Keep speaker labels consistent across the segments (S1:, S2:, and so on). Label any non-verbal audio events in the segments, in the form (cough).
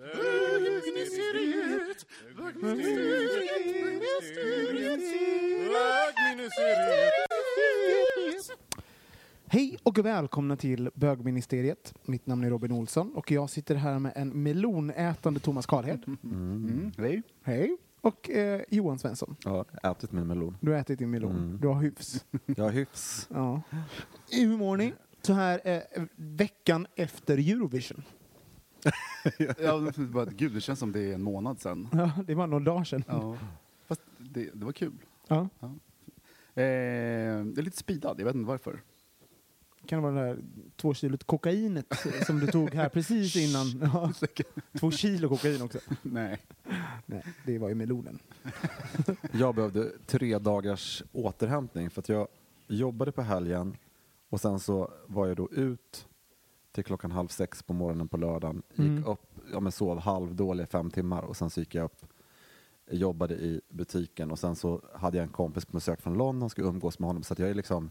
S1: Bögministeriet, bögministeriet.
S2: Hej och välkomna till bögministeriet. Mitt namn är Robin Olsson och jag sitter här med en melonätande Thomas Karlhed.
S3: Mm. Hej.
S2: Hej. Och eh, Johan Svensson.
S3: Ja, ätit min melon.
S2: Du har ätit din melon.
S3: Mm.
S2: Du har hyfs.
S3: Jag har hyfs.
S2: Ja. Hur mår ni? Så här eh, veckan efter Eurovision. (laughs)
S4: Ja, bara, gud, det känns som det är en månad sedan.
S2: Ja, det var några dagar sedan.
S4: Ja. Fast det, det var kul.
S2: Ja.
S4: Eh, det är lite speedad, jag vet inte varför.
S2: Kan det vara det här två kilot kokainet som du tog här precis (laughs) innan? Ja. Två kilo kokain också.
S4: Nej.
S2: Nej, det var ju melonen. (laughs)
S3: Jag behövde tre dagars återhämtning för att jag jobbade på helgen och sen så var jag då ut till klockan halv sex på morgonen på lördagen, gick
S2: Mm.
S3: upp, ja men sov halvdåliga fem timmar och sen så gick jag upp, jobbade i butiken och sen så hade jag en kompis på besök från London, skulle umgås med honom så att jag är liksom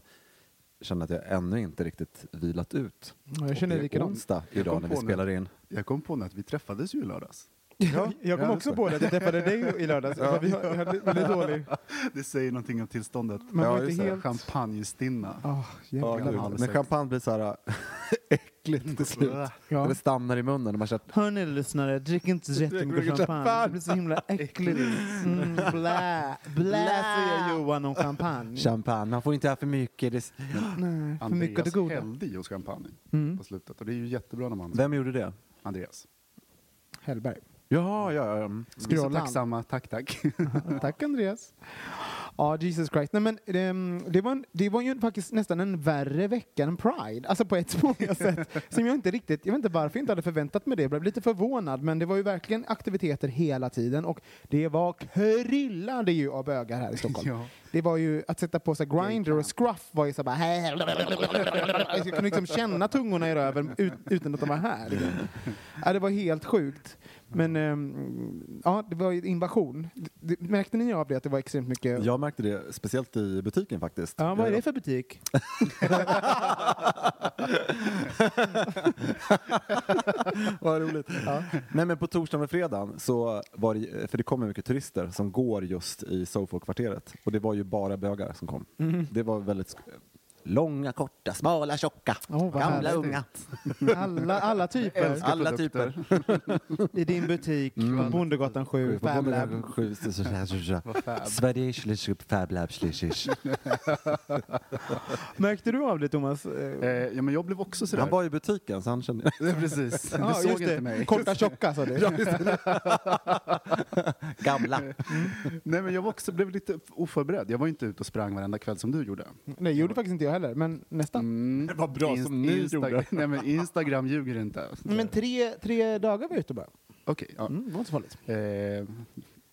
S3: känner att jag ännu inte riktigt vilat ut.
S2: Ja, jag känner
S3: Och det är onsdag idag när vi spelar in.
S4: Jag kom på att vi träffades ju i lördags.
S2: Ja, jag kom
S4: ja,
S2: också på det, att jag träffade dig i lördags.
S3: Ja.
S2: Vi hade väldigt dålig...
S4: Det säger någonting om tillståndet.
S2: Man
S3: Ja,
S2: var inte helt...
S4: Champagnestinna.
S2: Oh,
S3: Ja, Men champagne blir så här äckligt till slut.
S2: Ja.
S3: Det stannar i munnen. när Man känner,
S2: Hörni lyssnare, drick inte så jättemycket champagne. Det blir så himla (laughs) äckligt. Mm, blä, blä säger Johan om champagne.
S3: champagne, man får inte ha för mycket. Det...
S2: Nej, för mycket av det goda.
S4: hällde i oss champagne
S2: Mm.
S4: på slutet. Och det är ju jättebra när man...
S3: Vem gjorde det?
S4: Andreas.
S2: Hellberg.
S3: Ja, ja, ja.
S4: Vi är så tacksamma. Tack, tack. (laughs)
S2: Tack Andreas. Ja, Jesus Christ. Nej, men, det, det, var, en- det var ju faktiskt nästan en värre vecka än Pride. Alltså på ett (laughs) många sätt. Som jag inte riktigt, jag vet inte varför jag inte hade förväntat mig det. Jag blev lite förvånad. Men det var ju verkligen aktiviteter hela tiden. Och det var kryllade ju av bögar här i Stockholm. (laughs)
S4: ja.
S2: Det var ju att sätta på sig grinder och scruff var ju så bara Jag kunde liksom känna tungorna i röven ut, utan att de var här. liksom. Ja, det var helt sjukt. Men ehm, ja, det var ju invasion. Märkte ni av det, att det var extremt mycket?
S3: Jag märkte det speciellt i butiken faktiskt.
S2: Ja, vad är det för butik? (laughs)
S3: Vad roligt. Nej, men på torsdagen och fredagen så var det, för det kommer mycket turister som går just i Sofo-kvarteret och det var ju bara bögar som kom.
S2: Mm.
S3: Det var väldigt långa, korta, smala, tjocka,
S2: vad
S3: gamla,
S2: härligt.
S3: unga.
S2: Alla, alla typer
S3: Alla typer.
S2: i din butik på Bondegatan 7, Fab Lab.
S3: Swedish Fab Lab (laughs)
S2: Märkte du av det, Thomas? Eh,
S4: Eh, ja, men jag blev också sådär.
S3: Han var i butiken så han kände... (laughs)
S4: Ja, Precis. Du
S2: ja,
S4: såg
S2: just
S4: inte
S2: det.
S4: mig.
S2: Korta, tjocka, sa du. (laughs)
S3: Gamla.
S4: Nej, men jag var också, blev lite oförberedd. Jag var inte ute och sprang varenda kväll som du gjorde.
S2: Nej, gjorde faktiskt inte jag heller, men nästan.
S4: Mm.
S3: Det var bra som ni gjorde.
S4: Nej, men Instagram ljuger inte.
S2: Men tre, tre dagar var jag ute bara.
S4: Okej, ja.
S2: Mm, det var inte så farligt.
S4: Eh,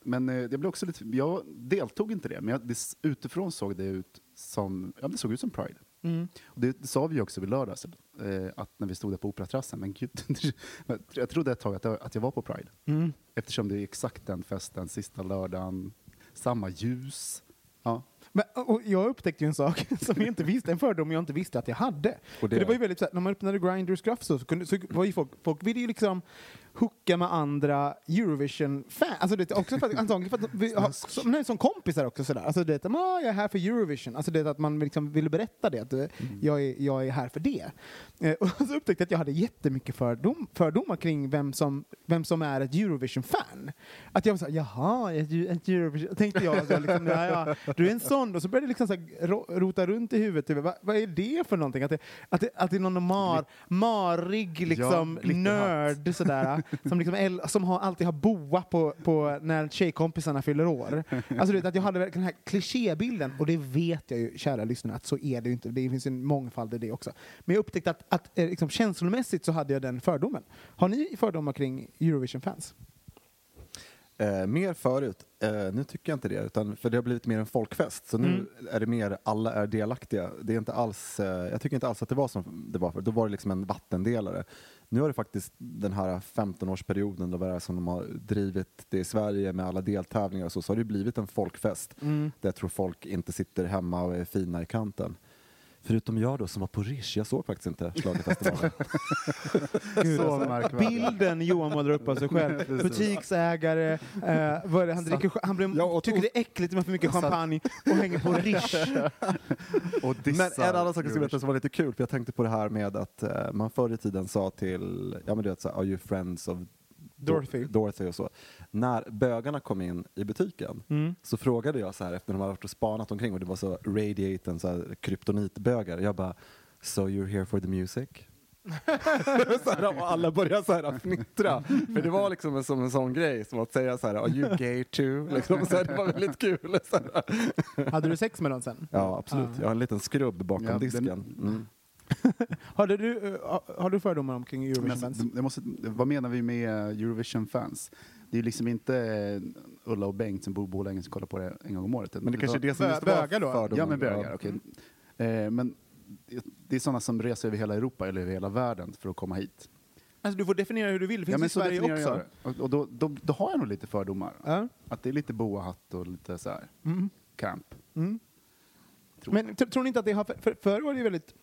S4: men eh, det blev också lite, jag deltog inte i det, men jag, det, utifrån såg det ut som, ja det såg ut som Pride.
S2: Mm.
S4: Och det, det sa vi ju också vid lördags, eh, att när vi stod där på Operaterrassen, men gud, (laughs) jag trodde ett tag att jag, att jag var på Pride.
S2: Mm.
S4: Eftersom det är exakt den festen, sista lördagen, samma ljus. Ja.
S2: Men, och jag upptäckte ju en sak (laughs) som jag inte visste, en fördom jag inte visste att jag hade.
S3: Och det-
S2: För det var ju väldigt så här, när man öppnade Grinders Gruff så, så, kunde, så var ju folk, folk ville ju liksom hooka med andra Eurovision-fans. Alltså det, är också för att, antagligen för att vi har, som, nej, som kompisar också sådär. Alltså det, ah, jag är här för Eurovision. Alltså det att man liksom ville berätta det, att eh, jag, är, jag är här för det. Eh, och så upptäckte jag att jag hade jättemycket fördom, fördomar kring vem som, vem som är ett Eurovision-fan. Att jag var såhär, jaha, ett, ett Eurovision... Tänkte jag, så liksom, ja, ja, du är en sån. Och så började det liksom ro, rota runt i huvudet. Typ, vad, vad är det för någonting? Att det, att det, att det är någon mar, marig liksom,
S4: glitterhatt.
S2: nörd sådär, (laughs) som, liksom, äl- som har, alltid har boa på, på när tjejkompisarna fyller år. Alltså du vet, att jag hade den här klichébilden, och det vet jag ju, kära lyssnare, att så är det ju inte. Det finns en mångfald i det också. Men jag upptäckte att, att eh, liksom, känslomässigt så hade jag den fördomen. Har ni fördomar kring Eurovision-fans?
S3: Eh, mer förut. Eh, nu tycker jag inte det, utan, för det har blivit mer en folkfest. Så nu
S2: Mm.
S3: är det mer alla är delaktiga. Det är inte alls, eh, jag tycker inte alls att det var som det var förr. Då var det liksom en vattendelare. Nu har det faktiskt den här 15-årsperioden då det som de har drivit det i Sverige med alla deltävlingar och så, så har det blivit en folkfest.
S2: Mm.
S3: Där jag tror folk inte sitter hemma och är fina i kanten. Förutom jag då som var på Rish, jag såg faktiskt inte schlagerfestivalen. (laughs)
S2: Gud,
S4: Så
S2: alltså, bilden Johan målar upp av sig själv. (laughs) Butiksägare, eh, vad är det? han, dricker, han blir,
S3: Ja, och-
S2: tycker det är äckligt med för mycket champagne och hänger på Rish. (laughs)
S4: Och
S3: Men en annan sak jag skulle berätta
S4: Eurovision.
S3: som var lite kul, för jag tänkte på det här med att eh, man förr i tiden sa till, ja men du vet så are you friends of
S2: Dorothy.
S3: Dorothy och så. När bögarna kom in i butiken
S2: Mm.
S3: så frågade jag så här efter de hade varit och spanat omkring och det var så radiaten, så här kryptonitbögar. Jag bara, so you're here for the music? (laughs) så här, och alla började så här fnittra. För det var liksom en, som en sån grej, som att säga så här, are you gay too? (laughs) Liksom, så här, det var väldigt kul. (laughs) Så här.
S2: Hade du sex med dem sen?
S3: Ja, absolut. Jag har en liten skrubb bakom
S4: Ja, den-
S3: disken. Mm. (laughs)
S2: Hade du, eh, har du fördomar om kring
S4: Men
S2: Eurovision-fans?
S4: alltså, det måste, vad menar vi med Eurovision-fans? Det är ju liksom inte eh, Ulla och Bengt som bor i Borlänge som kollar på det en gång om året.
S3: Men det kanske är det som
S2: Bö-
S3: måste vara
S2: då?
S3: fördomen.
S4: Ja, men bögar,
S3: Ja.
S4: okej. Eh, men det- är sådana som reser över hela Europa eller över hela världen för att komma hit.
S2: Alltså, du får definiera hur du vill, det finns i
S4: så
S2: Sverige också.
S4: Och, och då, då, då har jag nog lite fördomar.
S2: Ja.
S4: Att det är lite boahatt och lite så här
S2: Mm.
S4: camp.
S2: Mm.
S4: Tror
S2: Men tror ni inte att det har... För, förr var det ju väldigt...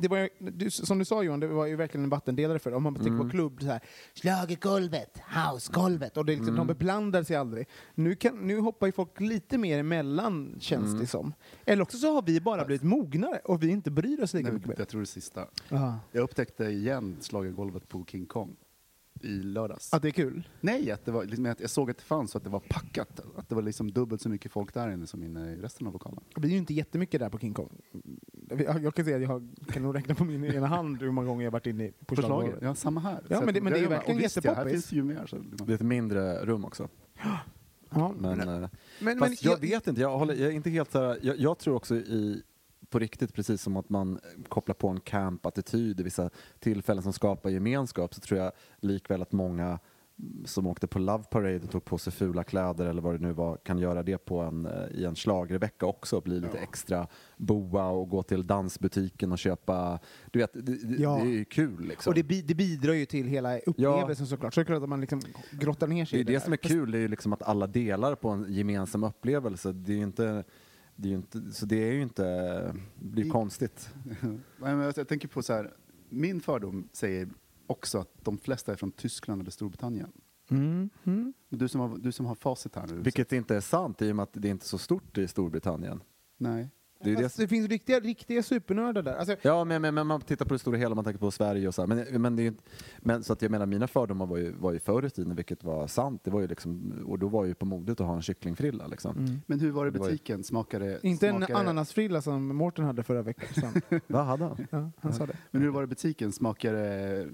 S2: Det var du, som du sa Johan, det var ju verkligen en vattendelare för Om man tänker på klubb, så här, schlagergolvet, housegolvet, och det är liksom, de beblandar sig aldrig. Nu, kan, nu hoppar ju folk lite mer emellan, känns det som. Eller också så har vi bara blivit mognare och vi inte bryr oss lika
S4: Nej,
S2: mycket mer.
S4: jag tror det sista.
S2: Ja.
S4: Jag upptäckte igen schlagergolvet på King Kong i lördags.
S2: Att det är kul?
S4: Nej, att det var, liksom, att jag såg att det fanns och att det var packat. Att det var liksom dubbelt så mycket folk där inne som inne i resten av lokalen.
S2: Det blir ju inte jättemycket där på King Kong. Jag, jag kan säga att jag har, kan nog räkna på min ena hand hur många gånger jag varit inne i- på schlagergolvet.
S4: Ja, samma här.
S2: Ja,
S4: Så
S2: men det- men det är ju verkligen jättepoppis.
S4: finns det ju mer. Så,
S3: Det är ett mindre rum också.
S2: Ja,
S3: Men,
S2: men,
S3: eh,
S2: men,
S3: fast jag, vet inte, jag, håller, jag är inte helt så här, jag, jag tror också i på riktigt, precis som att man kopplar på en camp-attityd i vissa tillfällen som skapar gemenskap, så tror jag likväl att många som åkte på Love Parade och tog på sig fula kläder eller vad det nu var, kan göra det på en, eh, i en schlagervecka också bli lite extra boa och gå till dansbutiken och köpa, du vet, det, det,
S2: Ja.
S3: det är ju kul liksom.
S2: Och det, bi- det bidrar ju till hela upplevelsen såklart. Så det är klart att man liksom grottar ner sig
S3: Det är det
S2: där.
S3: som är kul, det är ju liksom att alla delar på en gemensam upplevelse. Det är inte, det är inte, så det är ju inte, det blir konstigt. (laughs)
S4: Jag, tänker på så här, min fördom säger också att de flesta är från Tyskland eller Storbritannien.
S2: Mm, mm.
S4: Du som har, du som har facit här nu.
S3: Vilket inte är sant i och med att det är inte är så stort i Storbritannien.
S4: Nej.
S3: Det det,
S2: det finns riktiga, riktiga supernördar där. Alltså,
S3: ja, men, men, men man tittar på det stora hela, man tänker på Sverige och så här. Men, men, det är ju inte, men så att jag menar, mina fördomar var ju, var ju förr i tiden, vilket var sant. Det var ju liksom, och då var ju på modet att ha en kycklingfrilla liksom.
S4: Men hur var det i butiken? Smakade,
S2: inte en
S4: smakade,
S2: ananasfrilla som Mårten hade förra veckan. (laughs)
S3: Vad hade han?
S2: Ja, han sa det.
S4: Men hur var det i butiken? Smakade...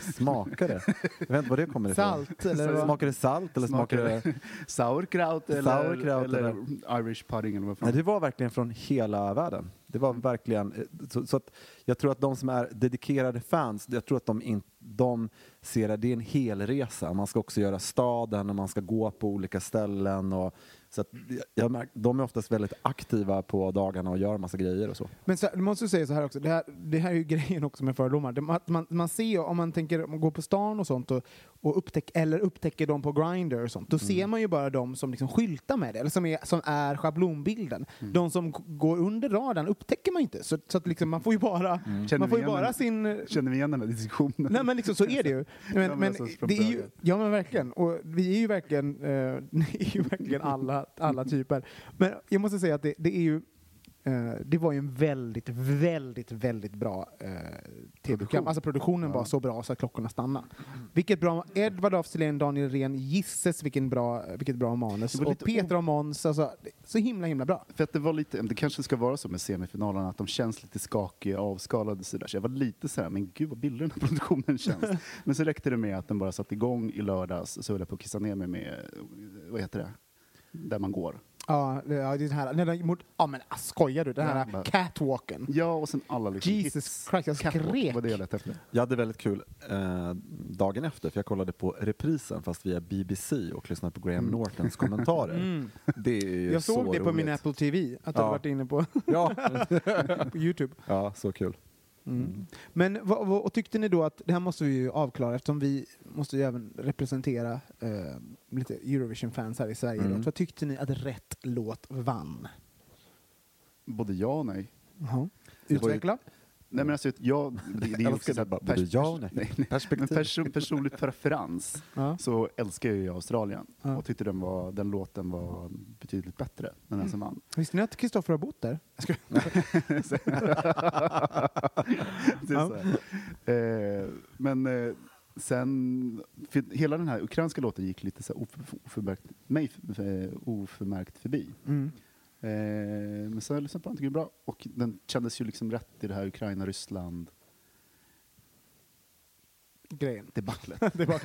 S4: (laughs)
S3: Smakar det? Jag vet inte var det kommer ifrån.
S2: Salt eller
S3: det salt eller smakar det... (laughs)
S4: sauerkraut eller,
S3: Sauerkraut
S4: eller Irish pudding eller vad fan?
S3: Nej, det var verkligen från hela världen. Det var verkligen, eh, så, så att jag tror att de som är dedikerade fans, jag tror att de in, de ser att det är en hel resa. Man ska också göra staden och man ska gå på olika ställen. Och, så att jag märk, de är oftast väldigt aktiva på dagarna och gör massa grejer och så.
S2: Men så, du måste säga så här också, det här, det här är ju (laughs) grejen också med fördomar. Det, man, man, ser ju, om man tänker om man går på stan och sånt och, och upptäck, eller upptäcker dem på Grindr och sånt, då ser man ju bara de som liksom skyltar med det, eller som är, som är schablonbilden. De som går under radarn upptäcker man inte, så, så att liksom, man får ju bara,
S4: Känner
S2: man får ju bara
S4: den?
S2: sin
S4: Känner vi igen den här diskussionen?
S2: Nej men liksom så är det ju. Men,
S4: men
S2: men
S4: alltså
S2: det är ju, ja men verkligen. Och vi är ju verkligen, eh, (laughs) är ju verkligen alla, alla typer. Men jag måste säga att det, det är ju eh, det var ju en väldigt, väldigt, väldigt bra eh, tv-program. Alltså produktionen var så bra så att klockorna stannade. Vilket bra, Edvard af Daniel Ren, gisses vilken bra, vilket bra manus. Och Peter och Måns, alltså, så himla himla bra.
S4: För att det var lite, det kanske ska vara så med semifinalerna, att de känns lite skakiga, avskalade sådär. Så jag var lite såhär, men gud vad billig den här (laughs) produktionen känns. men så räckte det med att den bara satte igång i lördags, så höll jag på att kissa ner mig med, vad heter det, där man går.
S2: Ja, det, ja, det är den här, nej, den, mot, ja men ah, skojar du? Den här
S4: Ja,
S2: catwalken.
S4: Ja, och sen alla liksom
S2: Jesus
S4: hits.
S2: Christ, jag skrek.
S4: var det jag efter.
S3: Jag hade väldigt kul eh, dagen efter, för jag kollade på reprisen fast via BBC och lyssnade på Graham Nortons kommentarer. (laughs) Det är ju
S2: Jag
S3: så
S2: såg det på
S3: roligt.
S2: min Apple TV, att du
S3: Ja.
S2: hade varit inne på,
S3: Ja, (laughs)
S2: på Youtube.
S3: ja, så kul.
S2: Mm. Men vad, vad, och tyckte ni då att, det här måste vi ju avklara eftersom vi måste ju även representera eh, lite Eurovision-fans här i Sverige.
S3: Mm.
S2: Då. Vad tyckte ni att rätt låt vann?
S4: Både ja och nej.
S2: Jaha.
S3: Det var ju-
S2: Utveckla.
S4: Nej men alltså, jag, det, det är (laughs) också
S3: bara, både ja nej.
S4: nej, nej.
S3: Perspektiv.
S4: Men person, personlig preferens (laughs)
S2: Ja.
S4: så älskar jag Australien
S2: Ja.
S4: och tyckte den, var, den låten var betydligt bättre än den
S2: Mm.
S4: som vann.
S2: Visste ni att Kristoffer har bott där? (laughs) Ska... Ja.
S4: Eh, men eh, sen, hela den här ukrainska låten gick lite så här of, oförmärkt, mig eh, oförmärkt förbi.
S2: Mm.
S4: Eh, men sen har jag lyssnat på den, tycker är bra. Och den kändes ju liksom rätt i det här Ukraina-Ryssland
S2: Grejen.
S4: debaclet. (laughs)
S2: det var...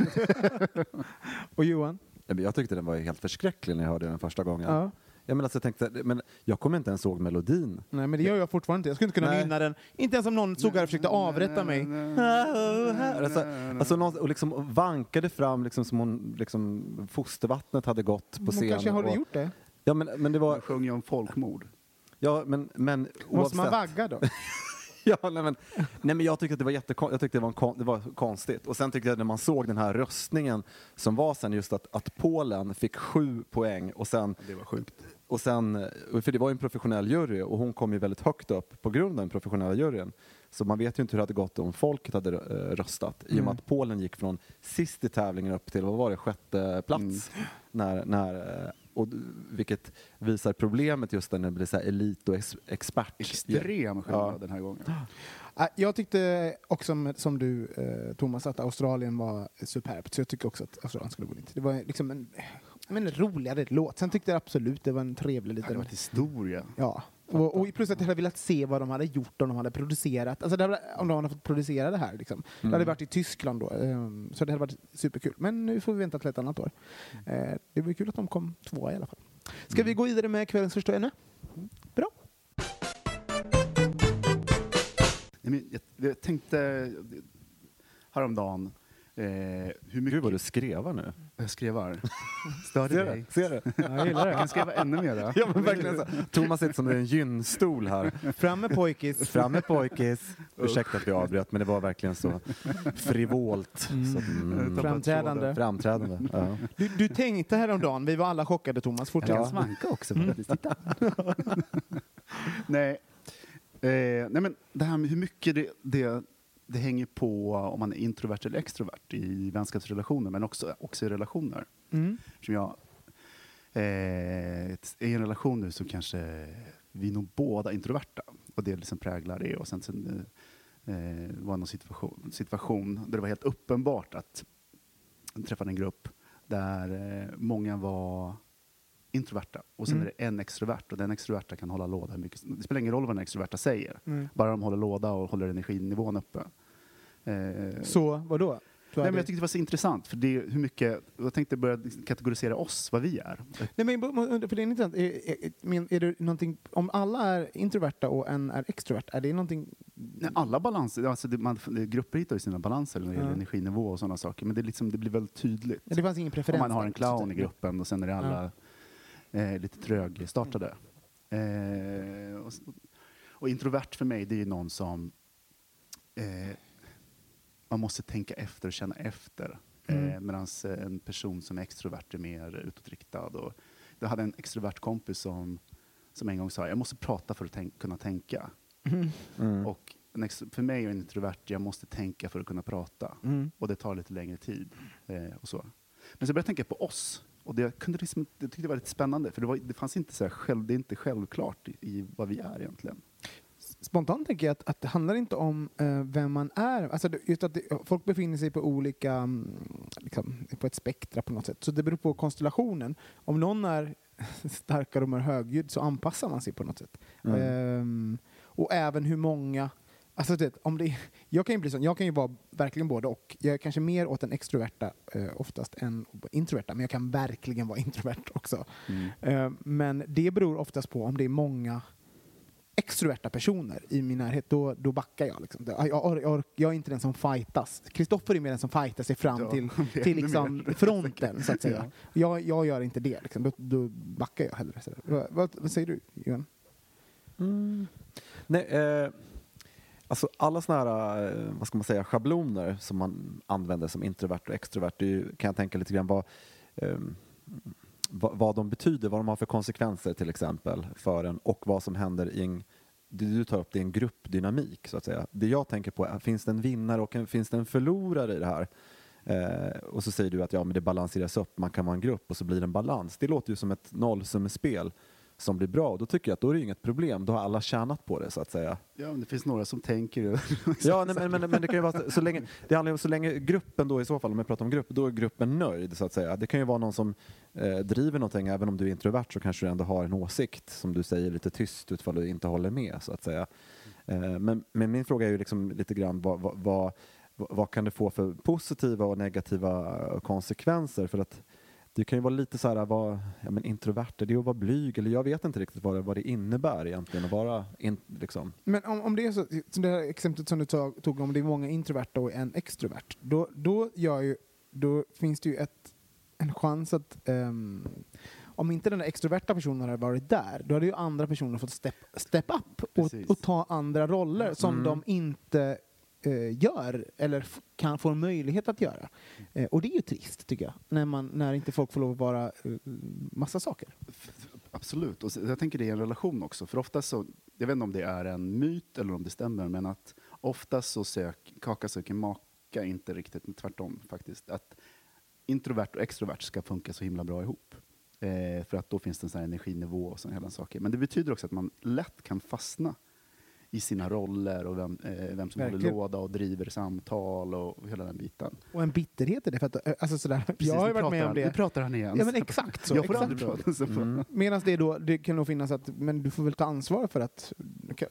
S2: och Johan?
S3: Jag tyckte den var helt förskräcklig när jag hörde den första gången.
S2: Ja.
S3: Jag, men alltså, jag, tänkte, men jag kommer inte ens ihåg melodin.
S2: Nej men det gör jag fortfarande inte. Jag skulle inte kunna
S3: Nej.
S2: nynna den. Inte ens om någon stod här och försökte avrätta mig.
S3: Alltså, alltså någon, och liksom vankade fram liksom som hon, liksom, fostervattnet hade gått på
S2: Hon
S3: scen.
S2: kanske har
S3: och,
S2: gjort det.
S3: Ja, men, men det var...
S4: Man sjöng ju om folkmord.
S3: Ja, men, men
S2: Måste man vagga då? (laughs)
S3: Ja, nej, men, nej, men jag tyckte att det var jättekon- jag tyckte det var, en kon- det var konstigt. Och sen tyckte jag när man såg den här röstningen som var sen just att, att Polen fick sju poäng och sen,
S4: Det var sjukt.
S3: och sen, eh, för det var ju en professionell jury och hon kom ju väldigt högt upp på grund av den professionella juryn. Så man vet ju inte hur det hade gått om folket hade eh, röstat. I och med att Polen gick från sist i tävlingen upp till, vad var det, sjätte plats. När, när, eh, och, vilket visar problemet just när det blir så här elit och ex, expert.
S4: Extrem skillnad
S3: Ja.
S4: den här gången.
S2: Äh, Jag tyckte också som du eh, Thomas att Australien var superbt, så jag tycker också att Australien skulle vunnit. Det var liksom en, en roligare låt. Sen tyckte jag absolut det var en trevlig
S4: Det
S2: liten...
S4: varit historia.
S2: Ja. Och, och plus att jag hade velat se vad de hade gjort om de hade producerat, alltså hade, om de hade fått producera det här. Liksom. Det hade varit i Tyskland då, ehm, så det hade varit superkul. Men nu får vi vänta till ett annat år. Eh, det var kul att de kom tvåa i alla fall. Ska vi gå vidare med kvällens första ämne? Bra.
S4: Jag, jag tänkte häromdagen eh, hur mycket
S3: Gud vad du skrevar nu.
S4: jag skrevar. (laughs) Störde
S3: Ser
S4: dig.
S3: du? Ser du?
S2: Jag gillar
S4: Jag kan skriva ännu mera. (laughs)
S3: Ja, men verkligen så. Thomas sitter som i en gynstol här.
S2: Fram med pojkis.
S3: Fram med pojkis. Ursäkta att vi avbröt, men det var verkligen så frivolt. Så, mm,
S2: Framträdande.
S3: framträdande. Ja.
S2: Du, du tänkte häromdagen, vi var alla chockade Thomas, fortsätt.
S4: Kan svanka också. Titta. (laughs) nej. Eh, nej, men det här med hur mycket det, det, det hänger på om man är introvert eller extrovert i vänskapsrelationer, men också, också i relationer.
S2: Mm.
S4: Som jag eh, är i en relation nu så kanske vi är nog båda introverta och det liksom präglar det. Och sen, sen eh, var någon situation, situation där det var helt uppenbart att jag träffade en grupp där eh, många var introverta och sen
S2: Mm.
S4: är det en extrovert och den extroverta kan hålla låda hur mycket Det spelar ingen roll vad den extroverta säger,
S2: Mm.
S4: bara de håller låda och håller energinivån uppe. Eh,
S2: Så, vadå?
S4: Nej, men jag tyckte det var så intressant, för det hur mycket, jag tänkte börja kategorisera oss, vad vi är.
S2: Nej, men, för det är intressant. Är, är, men är det någonting, om alla är introverta och en är extrovert, är det någonting...
S4: Nej, alla balanser, alltså det, man, grupper hittar ju sina balanser när det gäller
S2: Ja.
S4: energinivå och sådana saker, men det, liksom, det blir väldigt tydligt.
S2: Det fanns ingen
S4: Om
S2: preferens.
S4: man har en clown i
S2: att-
S4: gruppen och sen är det alla eh, lite trögstartade. Eh, och, och introvert för mig, det är ju någon som eh, man måste tänka efter och känna efter. Eh,
S2: Mm.
S4: Medan en person som är extrovert är mer utåtriktad. Och jag hade en extrovert kompis som, som en gång sa jag måste prata för att tänk, kunna tänka.
S3: Mm.
S4: Och en ex, för mig är en introvert, jag måste tänka för att kunna prata.
S2: Mm.
S4: Och det tar lite längre tid. Eh, och så. Men så började jag tänka på oss. Och det, jag kunde liksom, jag tyckte det var lite spännande, för det, var, det fanns inte så här själv, det är inte självklart i, i vad vi är egentligen.
S2: Spontant tänker jag att, att det handlar inte om eh, vem man är. Alltså, det- just att det, folk befinner sig på olika, mm, liksom, på ett spektra på något sätt. Så det beror på konstellationen. Om någon är (laughs) starkare och mer högljudd så anpassar man sig på något sätt.
S3: Mm.
S2: Ehm, och även hur många Alltså, vet, om det, jag kan ju bli sån, jag kan ju vara verkligen både och. Jag är kanske mer åt den extroverta eh, oftast än introverta, men jag kan verkligen vara (laughs) introvert också. Eh, men det beror oftast på om det är många extroverta personer i min närhet, då, då backar jag. Liksom. Jag, jag, jag, jag är inte den som fightas. Kristoffer är mer den som fightar sig fram
S4: Ja,
S2: till, (laughs) till liksom
S4: mer.
S2: fronten, så att säga. Jag, jag gör inte det. Liksom. Då, då backar jag hellre. Vad, vad säger du, Johan?
S3: Mm. Nej, eh, alltså alla såna här, eh, vad ska man säga, schabloner som man använder som introvert och extrovert, det kan jag tänka lite grann vad, ehm, vad, vad de betyder, vad de har för konsekvenser till exempel för en och vad som händer i en det du tar upp det är en gruppdynamik så att säga. Det jag tänker på är, finns det en vinnare och en, finns det en förlorare i det här? Eh, och så säger du att ja, men det balanseras upp, man kan vara en grupp och så blir det en balans. Det låter ju som ett nollsummespel som blir bra och då tycker jag att då är det inget problem, då har alla tjänat på det så att säga.
S4: Ja, men det finns några som tänker... (laughs)
S3: Ja, nej, men, men, men det kan ju vara så- länge, det handlar om så länge gruppen då i så fall, om jag pratar om grupp, då är gruppen nöjd så att säga. Det kan ju vara någon som eh, driver någonting, även om du är introvert så kanske du ändå har en åsikt som du säger lite tyst utifall du inte håller med så att säga. Eh, men, men min fråga är ju liksom lite grann vad, vad, vad, vad kan det få för positiva och negativa konsekvenser? För att det kan ju vara lite så här, vad, ja, men introvert, är det att vara blyg? Eller jag vet inte riktigt vad det, vad det innebär egentligen att vara in, liksom.
S2: Men om, om det är så, som det här exemplet som du tog, tog om det är många introverta och en extrovert, då, då, gör ju, då finns det ju ett, en chans att ehm, om inte den där extroverta personen hade varit där, då hade ju andra personer fått step, step up och, och ta andra roller som
S3: Mm.
S2: de inte Eh, gör eller kan få en möjlighet att göra. Eh, och det är ju trist, tycker jag, när, man, när inte folk får lov att vara eh, massa saker.
S4: Absolut. Och jag tänker det i en relation också. För ofta så, jag vet inte om det är en myt eller om det stämmer, men att ofta så sök, kaka söker maka inte riktigt, men tvärtom faktiskt. Att introvert och extrovert ska funka så himla bra ihop. Eh, för att då finns det en sån här energinivå och sådana saker. Men det betyder också att man lätt kan fastna i sina roller och vem, eh, vem som håller
S2: Verkligen.
S4: låda och driver samtal och hela den biten.
S2: Och en bitterhet i det. För att, eh, alltså sådär,
S4: Precis,
S2: jag har varit med
S4: pratar
S2: om det.
S4: Nu pratar han igen.
S2: Ja men exakt så.
S4: jag får
S2: exakt
S4: aldrig prata.
S3: Mm.
S2: Medan det då, det kan nog finnas att, men du får väl ta ansvar för att,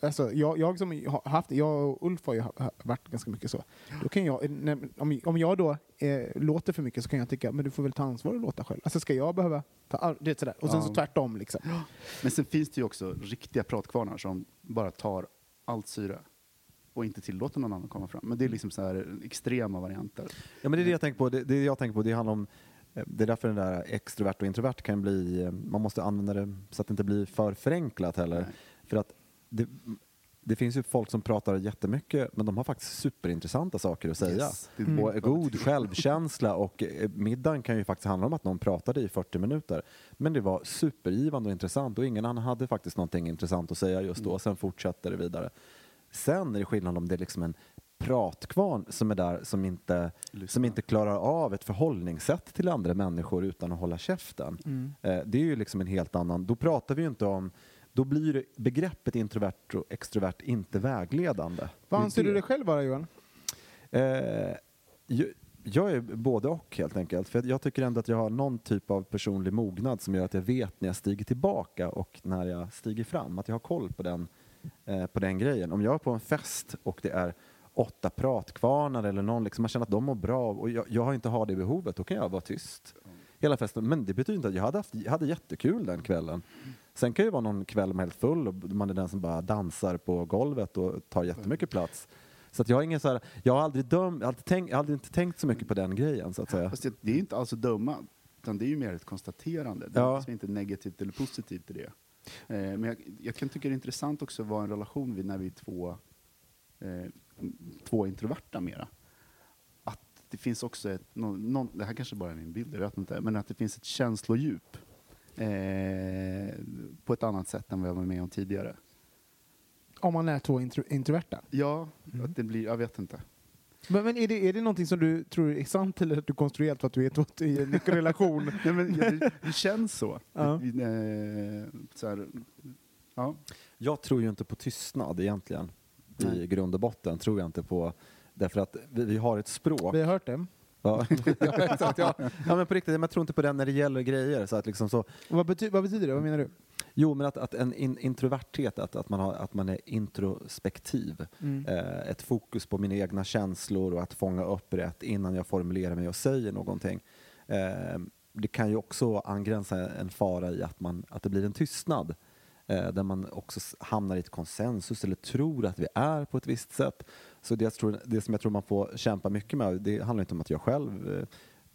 S2: alltså jag, jag som har haft, jag och Ulf har ju varit ganska mycket så. Då kan jag, när, om, om jag då eh, låter för mycket så kan jag tycka, men du får väl ta ansvar och låta själv. Alltså ska jag behöva ta, det är sådär. Och sen
S4: Ja.
S2: så tvärtom liksom.
S4: Men sen finns det ju också riktiga pratkvarnar som bara tar allt syre och inte tillåter någon annan komma fram. Men det är liksom så här extrema varianter.
S3: Ja, men det är det jag tänker på. Det, det jag tänker på, det handlar om eh, det är därför den där extrovert och introvert kan bli, eh, man måste använda det så att det inte blir för förenklat heller.
S4: Nej.
S3: För att det, det finns ju folk som pratar jättemycket men de har faktiskt superintressanta saker att säga.
S4: Yes,
S2: Mm.
S3: Och god självkänsla och eh, middagen kan ju faktiskt handla om att någon pratade i 40 minuter. Men det var supergivande och intressant och ingen annan hade faktiskt någonting intressant att säga just då.
S4: Mm.
S3: Sen fortsatte det vidare. Sen är det skillnad om det är liksom en pratkvarn som är där som inte,
S4: Lyssna.
S3: som inte klarar av ett förhållningssätt till andra människor utan att hålla käften.
S2: Mm.
S3: Eh, det är ju liksom en helt annan, då pratar vi ju inte om då blir begreppet introvert och extrovert inte vägledande.
S2: Vad anser du dig själv vara Johan?
S3: Eh, jag, är både och helt enkelt. För jag tycker ändå att jag har någon typ av personlig mognad som gör att jag vet när jag stiger tillbaka och när jag stiger fram. Att jag har koll på den, eh, på den grejen. Om jag är på en fest och det är åtta pratkvarnar eller någon, liksom, man känner att de mår bra och jag, jag har inte har det behovet, då kan jag vara tyst hela festen. Men det betyder inte att jag hade, haft, hade jättekul den kvällen. Sen kan det ju vara någon kväll man är helt full och man är den som bara dansar på golvet och tar jättemycket plats. Så att jag har ingen så här, jag har aldrig har aldrig, tänkt, aldrig inte tänkt så mycket på den grejen så att säga.
S4: Fast det, det är inte alls att döma, utan det är ju mer ett konstaterande. Det är
S3: Ja.
S4: liksom inte negativt eller positivt i det. Eh, men jag, jag kan tycka det är intressant också vad en relation vid när vi är två, eh, två introverta mera. Att det finns också ett, någon, det här kanske bara är min bild, jag vet inte, men att det finns ett känslodjup eh, på ett annat sätt än vad jag var med om tidigare.
S2: Om man är två intro, introverta.
S4: Ja, att det blir, jag vet inte.
S2: Men, men är, det, är det någonting som du tror är sant eller att du konstruerat för att du är två i en relation?
S4: Nej, (laughs) men, det, det känns så. (laughs)
S2: Ja.
S4: Vi- eh, så här, ja.
S3: Jag tror ju inte på tystnad egentligen. I
S4: Nej.
S3: grund och botten tror jag inte på. Därför att vi, vi har ett språk.
S2: Vi har hört det.
S3: Ja, (laughs) ja, exakt, ja. ja men på riktigt, jag tror inte på det när det gäller grejer. Så att liksom så,
S2: Vad, bety, vad betyder det? Vad menar du?
S3: jo, men att, att en in, introverthet, att, att, man har, att man är introspektiv.
S2: Mm.
S3: Eh, ett fokus på mina egna känslor och att fånga upp rätt innan jag formulerar mig och säger någonting. Eh, det kan ju också angränsa en fara i att, man, att det blir en tystnad. Eh, där man också hamnar i ett konsensus eller tror att vi är på ett visst sätt. Så det, jag tror, det som jag tror man får kämpa mycket med, det handlar inte om att jag själv eh,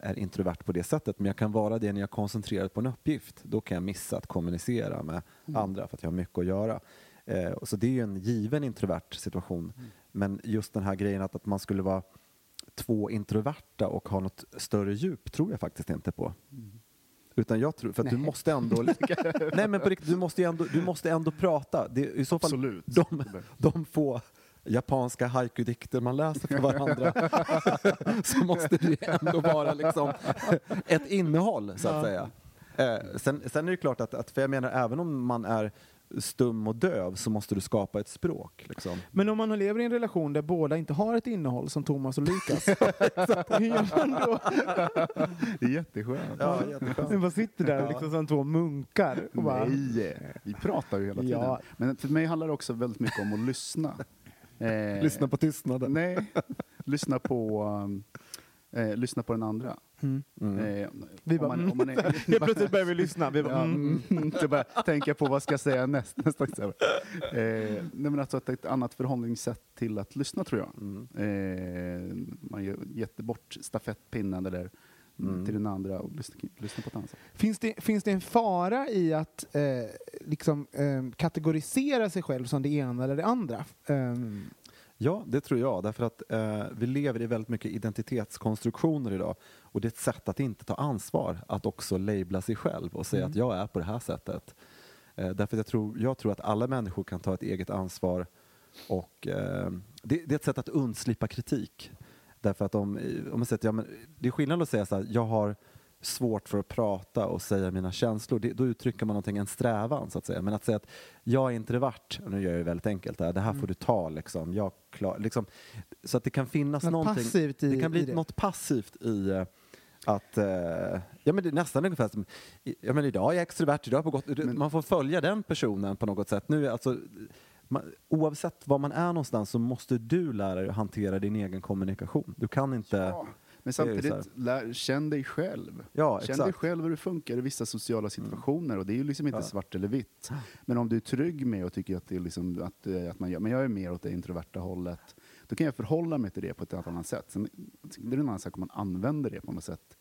S3: är introvert på det sättet, men jag kan vara det när jag är koncentrerad på en uppgift. Då kan jag missa att kommunicera med andra för att jag har mycket att göra. Eh, så det är ju en given introvert situation. Men just den här grejen att, att man skulle vara två introverta och ha något större djup tror jag faktiskt inte på. Utan jag tror, för att du måste ändå... (laughs) nej men på riktigt, du måste, ändå, du måste ändå prata. Det, I så fall,
S4: Absolut.
S3: De, de få japanska haiku-dikter man läser för (laughs) varandra så måste det ju ändå vara liksom ett innehåll så att säga. Eh, sen, sen är det klart att, att, för jag menar även om man är stum och döv så måste du skapa ett språk. Liksom.
S2: Men om man lever i en relation där båda inte har ett innehåll som Thomas och Lukas, (laughs) hur gör man då?
S4: Det är jätteskönt.
S3: Ja, jätteskönt.
S2: Man bara sitter där liksom som två munkar och bara...
S4: Nej, vi pratar ju hela tiden.
S2: Ja.
S4: Men för mig handlar det också väldigt mycket om att lyssna. Eh,
S3: Lyssna på tystnaden.
S4: Nej, lyssna på, um, eh, lyssna på den andra.
S2: Mm.
S4: Eh,
S2: Vi
S4: om
S2: bara,
S4: man, om man är, (laughs)
S2: Helt plötsligt börjar vi lyssna. Vi bara,
S4: Ja,
S2: mm.
S4: mm. Så bara tänka på vad ska jag säga näst, nästa. Eh, nej men alltså att ett annat förhållningssätt till att lyssna tror jag.
S3: Mm.
S4: Eh, man ger, gett bort stafettpinnen eller
S3: Mm.
S4: till den andra och lyssna, lyssna på ett annat sätt.
S2: Finns, det, finns det en fara i att eh, liksom, eh, kategorisera sig själv som det ena eller det andra? Ehm,
S3: Ja, det tror jag. Därför att eh, vi lever i väldigt mycket identitetskonstruktioner idag. Och det är ett sätt att inte ta ansvar, att också labla sig själv och säga
S2: Mm.
S3: att jag är på det här sättet. Eh, därför att jag tror, jag tror att alla människor kan ta ett eget ansvar och eh, det, det är ett sätt att undslippa kritik. Därför att om, om man säger att ja, men det är skillnad att säga så här, jag har svårt för att prata och säga mina känslor, det, då uttrycker man någonting, en strävan så att säga. Men att säga att jag är introvert, nu gör jag det väldigt enkelt, där, det här
S2: Mm.
S3: får du ta liksom, jag klar, liksom. Så att det kan finnas
S2: Något
S3: någonting,
S2: passivt i-
S3: det kan bli
S2: det.
S3: något passivt i eh, att, eh, ja men det är nästan ungefär som, ja men idag är jag extrovert, idag på gott, man får följa den personen på något sätt. Nu är alltså, man, oavsett var man är någonstans så måste du lära dig att hantera din egen kommunikation. Du kan inte,
S4: Ja, men samtidigt, lär, känn dig själv.
S3: ja
S4: Känn dig själv hur det funkar i vissa sociala situationer och det är ju liksom inte
S3: Ja.
S4: svart eller vitt. Men om du är trygg med och tycker att, det är liksom, att, eh, att man gör, men jag är mer åt det introverta hållet, då kan jag förhålla mig till det på ett annat sätt. Sen, det är en annan sak om man använder det på något sätt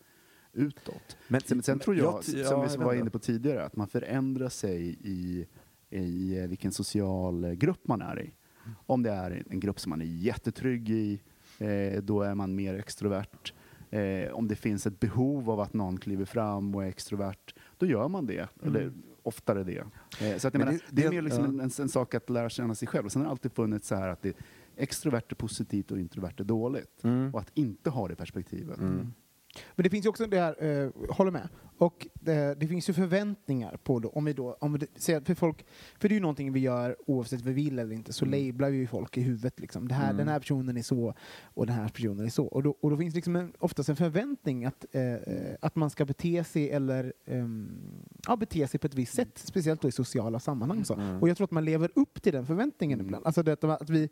S4: utåt.
S3: Men-
S4: sen, sen tror jag,
S3: jag-
S4: som vi var inne på tidigare, att man förändrar sig i, i eh, vilken social eh, grupp man är i. Om det är en grupp som man är jättetrygg i, eh, då är man mer extrovert. Om det finns ett behov av att någon kliver fram och är extrovert, då gör man det. Eller oftare det. Så att menar,
S3: det-
S4: det, är mer liksom en, en, en sak att lära känna sig själv. Och sen har det alltid funnits så här att det extrovert är positivt och introvert är dåligt.
S3: Mm.
S4: Och att inte ha det perspektivet.
S3: Mm.
S2: Men det finns ju också det här, eh, håller med. Och det, det finns ju förväntningar på då, om vi då, om vi säger för folk, för det är ju någonting vi gör oavsett vi vill eller inte, så
S4: Mm.
S2: lablar vi ju folk i huvudet liksom. Det här,
S3: Mm.
S2: Den här personen är så och den här personen är så. Och då, och då finns liksom en, oftast en förväntning att, eh, eh, att man ska bete sig eller ehm, ja, bete sig på ett visst sätt, speciellt då i sociala sammanhang. Så.
S3: Mm.
S2: Och jag tror att man lever upp till den förväntningen
S4: Mm.
S2: ibland. Alltså det, att vi,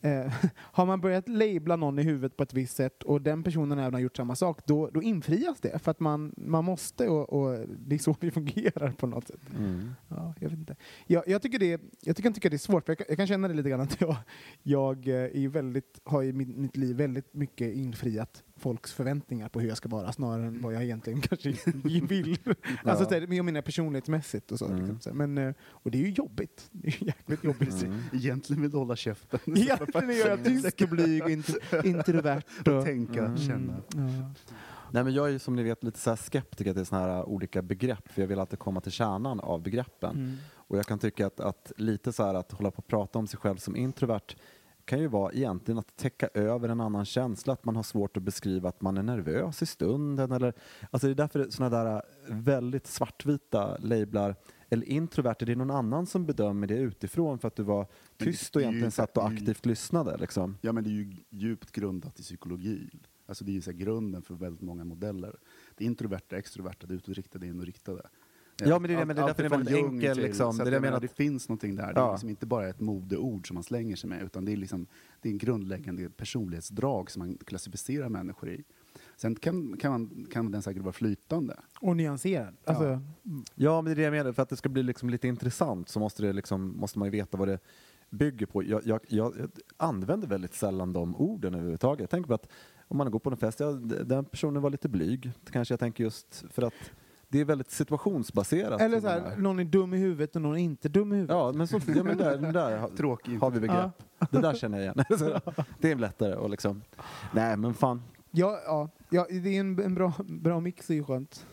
S2: Eh, (laughs) har man börjat labla någon i huvudet på ett visst sätt och den personen även har gjort samma sak, då, då infrias det. För att man, man måste och, och det är så vi fungerar på något sätt.
S3: Mm.
S2: Ja, jag, vet inte. Jag, jag, tycker det, jag tycker, jag tycker det är svårt, för jag, kan- jag kan känna det lite grann att jag, jag eh, är väldigt, har i mitt, mitt liv väldigt mycket infriat folks förväntningar på hur jag ska vara snarare än vad jag egentligen (laughs) kanske (laughs) vill. Alltså så här, jag menar personlighetsmässigt och så.
S3: Mm.
S2: Liksom. så. Men, eh, och det är ju jobbigt. (laughs) Det är jäkligt jobbigt.
S3: Mm.
S4: Egentligen vill du hålla käften.
S2: Egentligen är jag tysk och blyg och int- introvert. Och,
S4: Tänka,
S3: Mm.
S4: känna.
S2: ja.
S3: Nej, men jag är ju som ni vet lite så här skeptiker till såna här olika begrepp för jag vill alltid komma till kärnan av begreppen.
S2: Mm.
S3: Och jag kan tycka att, att lite så här att hålla på och prata om sig själv som introvert kan ju vara egentligen att täcka över en annan känsla, att man har svårt att beskriva att man är nervös i stunden eller alltså det är därför sådana där väldigt svartvita lablar eller introvert, det är någon annan som bedömer det utifrån för att du var tyst
S4: det
S3: och egentligen satt och aktivt lyssnade liksom.
S4: Ja, men det är ju djupt grundat i psykologi. Alltså det är ju så grunden för väldigt många modeller. Det är introverta, extroverta, det utåtriktade, inåtriktade.
S3: Ja, men det är det, men det är därför det är väldigt enkel,
S4: till-
S3: liksom.
S4: att
S3: Det jag
S4: menar,
S3: menar
S4: det
S3: att-
S4: finns någonting där. Det är
S3: Ja.
S4: liksom inte bara ett modeord som man slänger sig med, utan det är, liksom, det är en grundläggande personlighetsdrag som man klassificerar människor i. Sen kan, kan, man, kan den säkert vara flytande.
S2: Och nyanserad. Alltså,
S4: Ja.
S3: Ja, men det är det jag menar. För att det ska bli liksom lite intressant så måste, det liksom, måste man ju veta vad det bygger på. Jag, jag, jag använder väldigt sällan de orden överhuvudtaget. Jag tänker på att om man går på en fest, ja, den personen var lite blyg. Kanske jag tänker just för att det är väldigt situationsbaserat.
S2: Eller så här,
S3: är.
S2: någon är dum i huvudet och någon är inte dum i huvudet.
S3: Ja, men, så, ja, men där, där har-
S4: Tråkig.
S3: har vi begrepp. Det där känner jag igen. (laughs) Det är lättare att liksom... Nej, men fan.
S2: Ja, ja, ja, det är en, en bra, bra mix, det är ju skönt.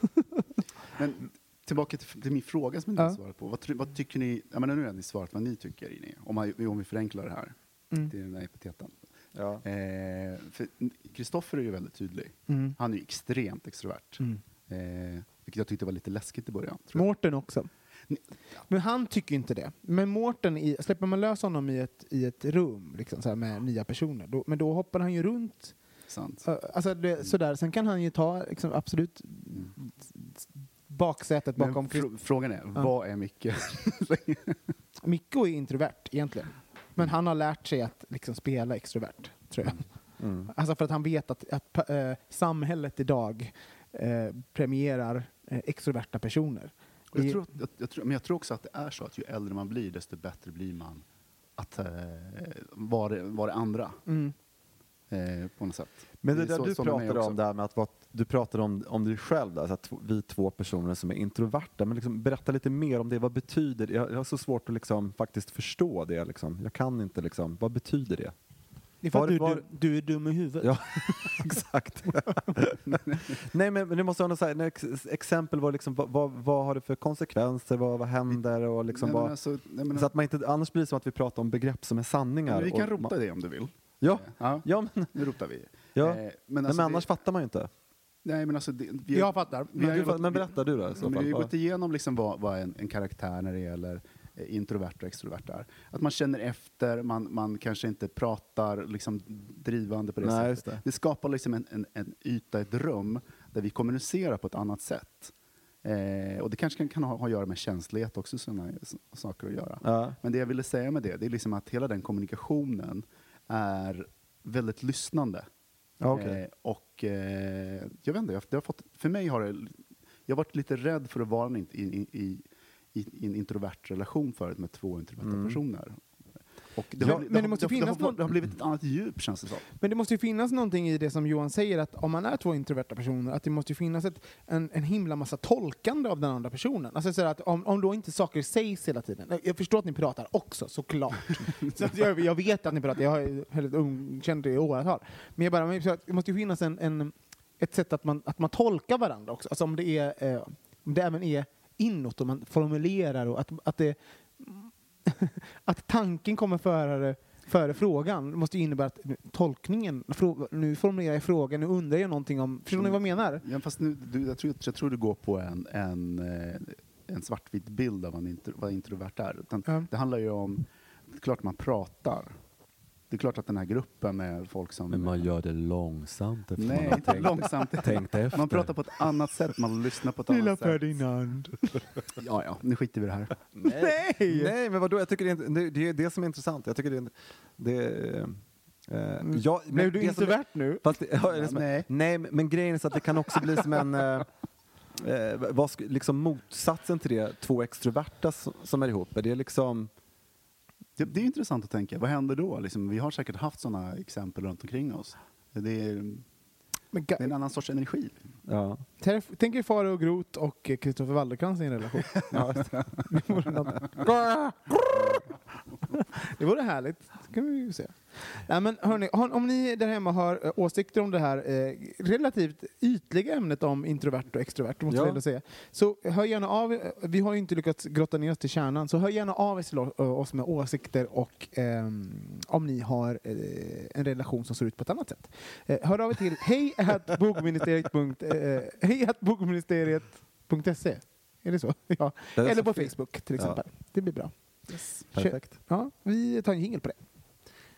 S2: (laughs)
S4: Men tillbaka till, till min fråga som ni
S2: Ja.
S4: svarat på. Vad, vad tycker ni, jag menar, nu har ni svarat vad ni tycker, i om, man, om vi förenklar det här
S2: Mm.
S4: till den här epiteten.
S3: Ja.
S4: Eh, Kristoffer är ju väldigt tydlig.
S2: Mm.
S4: Han är ju extremt extrovert.
S2: Mm.
S4: Eh, vilket jag tyckte var lite läskigt i början.
S2: Mårten också. Men han tycker inte det. Men Mårten, släpper man lös honom i ett, i ett rum liksom, så med nya personer, då, men då hoppar han ju runt.
S4: Sant.
S2: Alltså, det, sådär. Sen kan han ju ta liksom, absolut
S4: Mm.
S2: baksätet bakom
S4: fr- frågan är,
S2: Ja.
S4: vad är Micke? (laughs)
S2: Mikko är introvert egentligen. Men han har lärt sig att liksom, spela extrovert, tror jag.
S3: Mm.
S2: Alltså för att han vet att, att eh, samhället idag eh, premierar eh, extroverta personer.
S4: Och jag,
S2: Det-
S4: tror, att- jag, jag tror, men jag tror också att det är så att ju äldre man blir, desto bättre blir man att vara det- vara det andra.
S2: Mm.
S4: Eh, på något sätt.
S3: Men det,
S4: är
S3: där
S4: så-
S3: du pratade om där med att vara, du pratade om, om dig själv där, så att vi två personer som är introverta, men liksom berätta lite mer om det, vad betyder det? Jag, jag har så svårt att liksom faktiskt förstå det liksom. Jag kan inte liksom, vad betyder det?
S2: Det är för
S3: Var-
S2: att du,
S3: var-
S2: du, du är dum i huvudet.
S3: Ja, (laughs) exakt. (laughs) Nej men, det måste vara något så här, exempel, vad, liksom, vad, vad, har det för konsekvenser, vad, vad händer och liksom
S4: Nej, alltså, nej, men,
S3: så att man inte, annars blir det som att vi pratar om begrepp som är sanningar.
S4: men vi kan rota
S3: man,
S4: det om du vill.
S3: Ja,
S4: Ja,
S3: ja men,
S4: nu rotar vi.
S3: ja.
S4: Eh, men, alltså,
S3: men annars
S4: det,
S3: fattar man ju inte.
S4: Nej, men, alltså, det, vi,
S2: Jag fattar.
S3: Men, du,
S4: gått-
S3: men berätta du då i så
S4: Men vi har
S3: fall.
S4: gått igenom liksom vad, vad en, en karaktär när det gäller eh, introvert och extrovert är. Att man känner efter, man, man kanske inte pratar liksom drivande på det
S3: Nej,
S4: sättet.
S3: det.
S4: Det skapar liksom en, en, en yta, ett rum, där vi kommunicerar på ett annat sätt. Eh, och det kanske kan, kan ha, ha att göra med känslighet också, sådana saker att göra.
S3: Ja.
S4: Men det jag ville säga med det, det är liksom att hela den kommunikationen är väldigt lyssnande.
S3: Ja, okej.
S4: Eh, och eh, jag vet inte, jag, det har fått, för mig har det, jag har varit lite rädd för att vara i, i, i, i, i en introvert relation förut med två introverta
S3: Mm.
S4: personer. Och det,
S2: Ja,
S4: har,
S2: men
S4: det,
S2: måste
S4: det,
S2: finnas
S4: det, har,
S2: någon-
S4: det har blivit ett annat djup känns det som.
S2: Men det måste ju finnas någonting i det som Johan säger, att om man är två introverta personer, att det måste ju finnas ett, en, en himla massa tolkande av den andra personen. Alltså så att om, om då inte saker sägs hela tiden. Jag förstår att ni pratar också, såklart. (laughs) så att jag, jag vet att ni pratar, jag har känt det i åratal. Men jag bara, men det måste ju finnas en, en, ett sätt att man, att man tolkar varandra också. Alltså om det, är, eh, om det även är inåt och man formulerar och att, att det (laughs) att tanken kommer före före frågan. Måste ju innebära att tolkningen, nu formulerar jag frågan, nu undrar jag någonting om, förstår ni vad jag menar?
S4: Ja, fast nu, du, jag, tror, jag tror du går på en, en, eh, en svartvit bild av vad, intro, vad introvert är. Utan
S2: Ja.
S4: Det handlar ju om, det är klart man pratar. Det är klart att den här gruppen med folk som...
S3: Men man gör det långsamt
S4: Nej,
S3: man har
S4: inte
S3: tänkt,
S4: långsamt.
S3: tänkt efter.
S4: Man pratar på ett annat sätt, man lyssnar på ett
S2: Lilla
S4: annat sätt.
S2: Ferdinand.
S4: Ja, ja, nu skiter vi i det här.
S3: Nej. Nej, men vadå? Jag tycker det är, det, är det som är intressant. Jag tycker det är... Det, eh, ja, men
S2: Blev du
S3: det som är-
S2: introvert nu?
S3: Fast ja, är det som,
S4: Nej.
S3: nej, men grejen är så att det kan också bli som en... Eh, eh, vad, liksom motsatsen till det, två extroverta som, som är ihop. Är det liksom...
S4: Det, det är intressant att tänka, vad händer då? Liksom, vi har säkert haft sådana exempel runt omkring oss. Det är,
S2: Men
S4: det är en annan sorts energi.
S3: Ja.
S2: Tänk- er Farao och Groth och Kristoffer Wallercrantz i en relation. (laughs)
S3: Ja,
S2: Det vore något- (laughs) Det vore härligt. Det kan vi ju se. Nej, men hörni, om ni där hemma har eh, åsikter om det här eh, relativt ytliga ämnet om introvert och extrovert, måste
S3: Ja.
S2: jag säga, så hör gärna av eh, Vi har ju inte lyckats grotta ner oss till kärnan, så hör gärna av er till o- oss med åsikter och ehm, om ni har eh, en relation som ser ut på ett annat sätt. Eh, hör av er till hej eh, bogministeriet.se. Är det så? (laughs) Ja.
S3: Det är
S2: Eller
S3: så
S2: på
S3: fint.
S2: Facebook till
S3: Ja.
S2: exempel. Det blir bra.
S3: Perfekt.
S2: Ja, vi tar en jingel på det.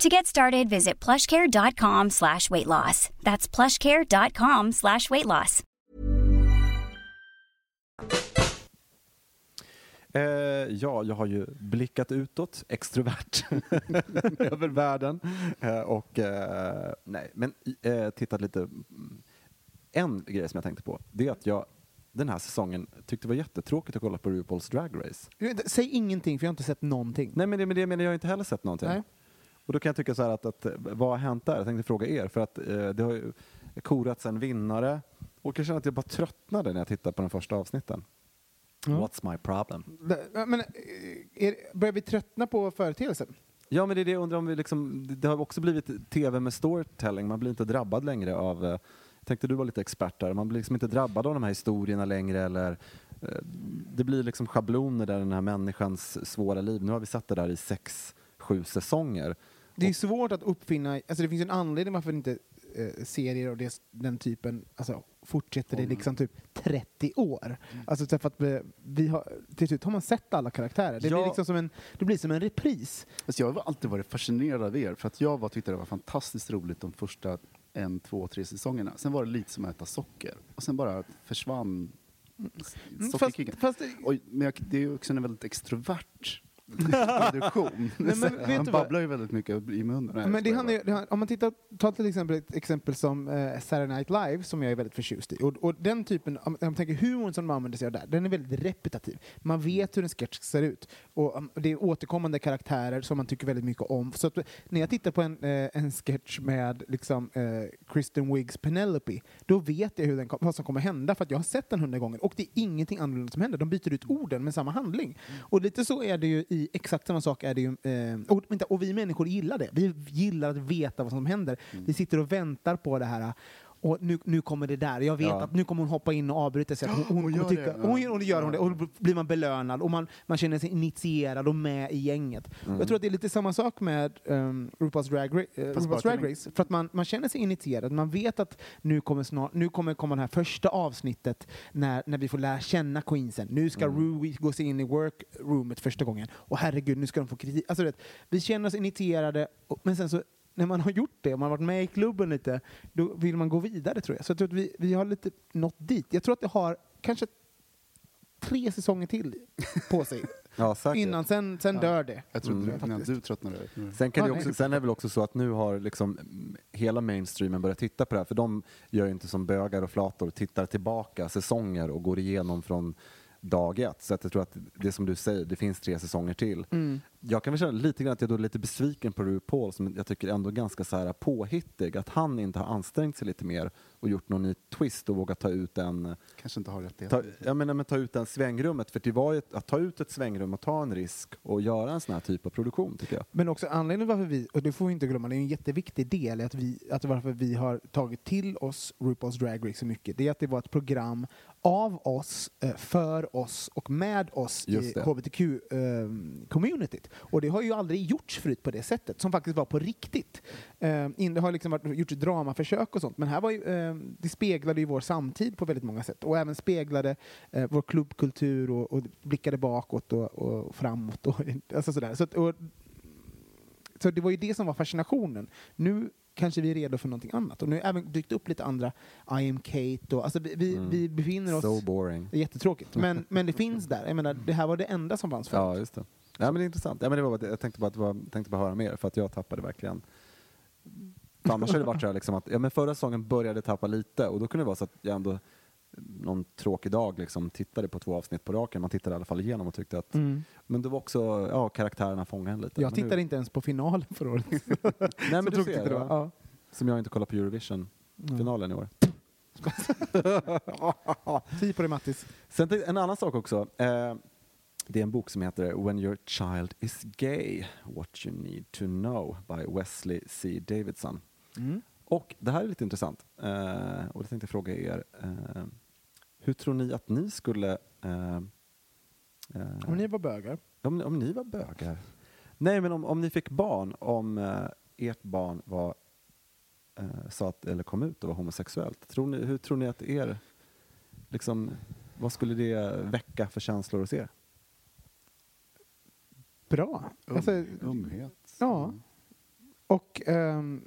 S5: To get started, visit plushcare.com slash weight loss. That's plushcare.com slash weight loss.
S3: Eh, ja, jag har ju blickat utåt, extrovert, (laughs) över världen. Eh, och, eh, nej, men eh, tittat lite. En grej som jag tänkte på, det är att jag den här säsongen tyckte det var jättetråkigt att kolla på RuPaul's Drag Race.
S2: Säg ingenting, för jag har inte sett någonting.
S3: Nej, men det, men det menar jag har inte heller sett någonting.
S2: Nej.
S3: Och då kan jag tycka så här att, att vad har hänt där? Jag tänkte fråga er, för att eh, det har ju korats en vinnare och jag känner att jag bara tröttnade när jag tittade på den första avsnitten.
S2: Ja.
S3: What's my problem?
S2: Men, eh, är, börjar vi tröttna på företeelsen?
S3: Ja, men det är det jag undrar om vi liksom, det har också blivit tv med storytelling, man blir inte drabbad längre av, eh, jag tänkte du var lite expert där, man blir liksom inte drabbad av de här historierna längre eller eh, det blir liksom schabloner där den här människans svåra liv, nu har vi satt det där i sex, sju säsonger.
S2: Det är svårt att uppfinna, alltså det finns en anledning varför inte eh, serier av det, den typen alltså, fortsätter i liksom typ 30 år. Alltså så för att vi, vi har, till slut har man sett alla karaktärer. Det,
S3: Ja.
S2: blir, liksom som en, det blir som en repris.
S4: Alltså jag har alltid varit fascinerad av er, för att jag var, tyckte det var fantastiskt roligt de första en, två, tre säsongerna. Sen var det lite som att äta socker. Och sen bara försvann
S2: Mm, Fast,
S4: sockerkicken.
S2: fast,
S4: Och, men jag, det är ju också en väldigt extrovert produktion. (laughs)
S2: Nej, (laughs)
S4: Han babblar ju väldigt mycket i munnen.
S2: Men det ju- det, han- om man tittar, tar till exempel ett exempel som eh, Saturday Night Live som jag är väldigt förtjust i. Och, och den typen, om man tänker humorn som man använder sig av där, den är väldigt repetitiv. Man vet hur en sketch ser ut. Och um, det är återkommande karaktärer som man tycker väldigt mycket om. Så att, när jag tittar på en, eh, en sketch med liksom, eh, Kristen Wiggs Penelope, då vet jag hur den, vad som kommer hända för att jag har sett den hundra gånger. Och det är ingenting annorlunda som händer. De byter ut orden med samma handling. Och lite så är det ju i exakt samma sak är det ju, eh, och, vänta, och vi människor gillar det. Vi gillar att veta vad som händer. Vi sitter och väntar på det här och nu, nu kommer det där. Jag vet
S3: Ja.
S2: att nu kommer hon hoppa in och avbryta sig. Hon, hon,
S4: hon gör
S2: tycka,
S4: det.
S2: hon, och det gör hon det. Och då blir man belönad och man, man känner sig initierad och med i gänget. Och Jag tror att det är lite samma sak med um, RuPaul's Drag, Ra-
S4: Fast
S2: RuPaul's Drag Race. För att man, man känner sig initierad. Man vet att nu kommer, snart, nu kommer komma det här första avsnittet när, när vi får lära känna queensen. Nu ska Rui gå sig in i workroomet första gången. Och herregud, nu ska de få kritik. Alltså, vet, vi känner oss initierade, och, men sen så när man har gjort det, och man har varit med i klubben lite, då vill man gå vidare tror jag. Så jag tror att vi, vi har lite nått dit. Jag tror att det har kanske tre säsonger till på sig. (laughs)
S3: Ja, säkert.
S2: Innan, sen, sen dör det.
S4: Jag trodde
S3: Mm.
S4: innan du tröttnade. Mm.
S3: Sen, kan
S2: Ja,
S3: det
S2: nej.
S3: också, sen är det väl också så att nu har liksom mm, hela mainstreamen börjat titta på det här, för de gör ju inte som bögar och flator, tittar tillbaka säsonger och går igenom från dag ett. Så att jag tror att det som du säger, det finns tre säsonger till.
S2: Mm.
S3: Jag kan väl känna lite grann att jag då är lite besviken på RuPaul som jag tycker ändå är ganska så här påhittig, att han inte har ansträngt sig lite mer och gjort någon ny twist och vågat ta ut en
S4: Kanske inte har rätt
S3: Ta, jag menar, men ta ut den svängrummet, för det var ju ett, att ta ut ett svängrum och ta en risk och göra en sån här typ av produktion tycker jag.
S2: Men också anledningen varför vi, och det får vi inte glömma, det är en jätteviktig del i att, vi, att varför vi har tagit till oss RuPaul's Drag Race så mycket, det är att det var ett program av oss, eh, för oss och med oss i hbtq-communityt. och det har ju aldrig gjorts förut på det sättet, som faktiskt var på riktigt. Eh, in- det har liksom varit, gjorts dramaförsök och sånt, men här var ju, eh, det speglade ju vår samtid på väldigt många sätt och även speglade eh, vår klubbkultur och, och blickade bakåt och, och framåt. Och, (laughs) alltså sådär. Så, att- och, så det var ju det som var fascinationen. Nu kanske vi är redo för någonting annat. Och nu har även dykt upp lite andra, I am Kate och alltså vi,
S3: Mm.
S2: vi befinner oss...
S3: So boring.
S2: Det är jättetråkigt. Men, (laughs) men det finns där. Jag menar, det här var det enda som fanns förut.
S3: Ja, just det. Ja, men det är intressant. Ja, men det var, jag tänkte bara, att var, tänkte bara höra mer, för att jag tappade verkligen för annars har det varit så här liksom att, ja men förra säsongen började tappa lite och då kunde det vara så att jag ändå någon tråkig dag liksom tittade på två avsnitt på raken, man tittade i alla fall igenom och tyckte att,
S2: Mm.
S3: men det var också, ja karaktärerna fångade en lite.
S2: Jag
S3: Men
S2: tittade
S3: nu,
S2: inte ens på finalen förra året. (laughs)
S3: Nej men (laughs)
S2: Så
S3: du ser,
S2: det var.
S3: ja. Som jag inte kollar på Eurovision-finalen i år. (laughs)
S2: Tio på det Mattis.
S3: Sen en annan sak också. Eh, det är en bok som heter When your child is gay, what you need to know by Wesley C. Davidson.
S2: Mm.
S3: Och det här är lite intressant. Eh, och det tänkte jag fråga er. Eh, hur tror ni att ni skulle... Eh, eh,
S2: Om ni var bögar.
S3: om, om ni var bögar? Nej, men om, om ni fick barn, om eh, ert barn var, eh, sa att, eller kom ut och var homosexuellt. Tror ni, hur tror ni att er... Liksom, vad skulle det väcka för känslor hos er?
S2: Bra.
S4: Um,
S2: Alltså,
S4: Umhet.
S2: Ja. Och kan-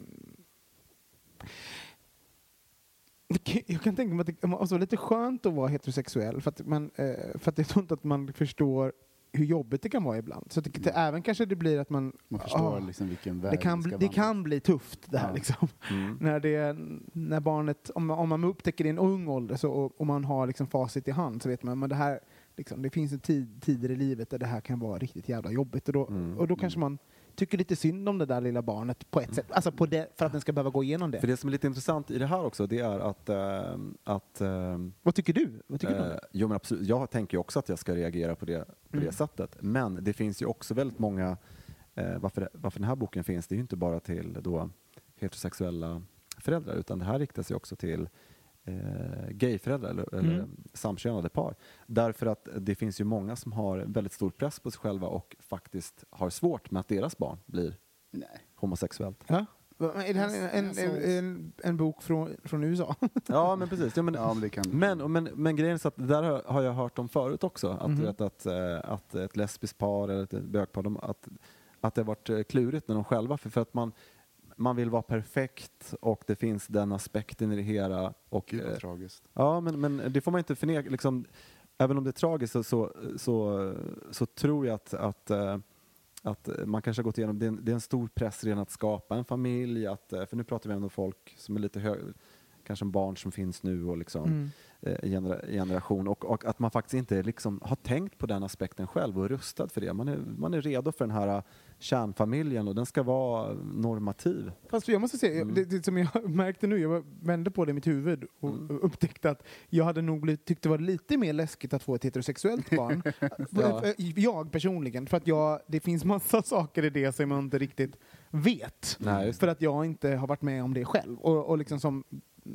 S2: jag kan tänka mig att det måste vara lite skönt att vara heterosexuell för att, man, eh, för att jag tror inte att man förstår hur jobbigt det kan vara ibland. Så det, även kanske det blir att man...
S4: Man förstår
S2: ah,
S4: liksom vilken väg
S2: det, kan, bli- det kan bli tufft det här
S4: Ja.
S2: liksom.
S3: Mm.
S2: När, det, när barnet, om, man- om man upptäcker det i en ung ålder så, och, och man har liksom facit i hand så vet man att det här, liksom, det finns en tid, tider i livet där det här kan vara riktigt jävla jobbigt. Och då,
S3: Mm.
S2: och då kanske man tycker lite synd om det där lilla barnet på ett sätt. Alltså på det, för att den ska behöva gå igenom det.
S3: För det som är lite intressant i det här också, det är att... eh, att eh,
S2: Vad tycker du? Vad tycker du om
S3: Eh,
S2: det?
S3: jo, men absolut. Jag tänker också att jag ska reagera på det, på
S2: Mm.
S3: det sättet. Men det finns ju också väldigt många, varför, varför den här boken finns, det är ju inte bara till då heterosexuella föräldrar, utan det här riktar sig också till eh, gayföräldrar eller, eller
S2: Mm.
S3: samkönade par. Därför att det finns ju många som har väldigt stor press på sig själva och faktiskt har svårt med att deras barn blir
S4: Nej.
S3: homosexuellt.
S2: Ja? Är det här en,
S4: Alltså-
S2: en, en, en bok från, från USA? (laughs)
S3: Ja, men precis. Ja, men,
S4: Ja, men det kan...
S3: Men, men, men grejen är så att det där har- jag hört om förut också. Att, du vet, att, eh, att ett lesbiskt par eller ett bögpar, de, att, att det har varit eh, klurigt när de själva, för, för att man, man vill vara perfekt och det finns den aspekten i det hela. Och,
S4: Gud
S3: eh,
S4: vad tragiskt.
S3: ja, men, men det får man inte förneka. Liksom, även om det är tragiskt så, så, så, så tror jag att, att, eh, att eh, man kanske har gått igenom, det är, en, det är en stor press redan att skapa en familj, att, eh, för nu pratar vi om folk som är lite hög, kanske barn som finns nu och liksom
S2: Mm.
S3: eh, genera, generation och, och att man faktiskt inte liksom har tänkt på den aspekten själv och är rustad för det. Man är, man är redo för den här eh, kärnfamiljen och den ska vara normativ.
S2: Fast jag måste säga,
S3: Mm.
S2: det, det som jag (laughs) märkte nu, jag vände på det i mitt huvud och
S3: Mm.
S2: upptäckte att jag hade nog blivit, tyckt det var lite mer läskigt att få ett heterosexuellt barn. (laughs)
S3: Ja.
S2: Jag personligen, för att jag, det finns massa (laughs) saker i det som jag inte riktigt vet.
S3: Nej,
S2: För att jag inte har varit med om det själv. Och, och liksom som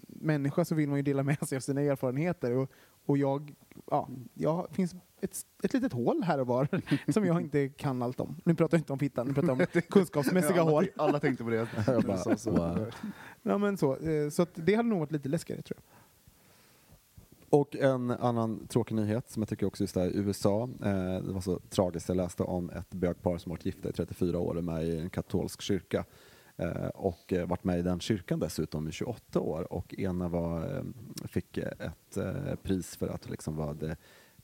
S2: människa så vill man ju dela med sig av sina erfarenheter. Och, och jag, ja, jag finns ett, ett litet hål här och var (laughs) som jag inte kan allt om. Nu pratar jag inte om fittan, nu pratar jag om (laughs) kunskapsmässiga
S4: alla,
S2: hål.
S4: alla tänkte på det. (laughs)
S3: Jag bara,
S4: Så- så-
S3: wow.
S2: Ja, men så eh, så att det hade nog varit lite läskigare tror jag.
S3: Och en annan tråkig nyhet som jag tycker också just där i USA, eh, det var så tragiskt, jag läste om ett bögpar som varit gifta i 34 år och med i en katolsk kyrka eh, och eh, varit med i den kyrkan dessutom i 28 år och ena var, eh, fick ett eh, pris för att liksom vara det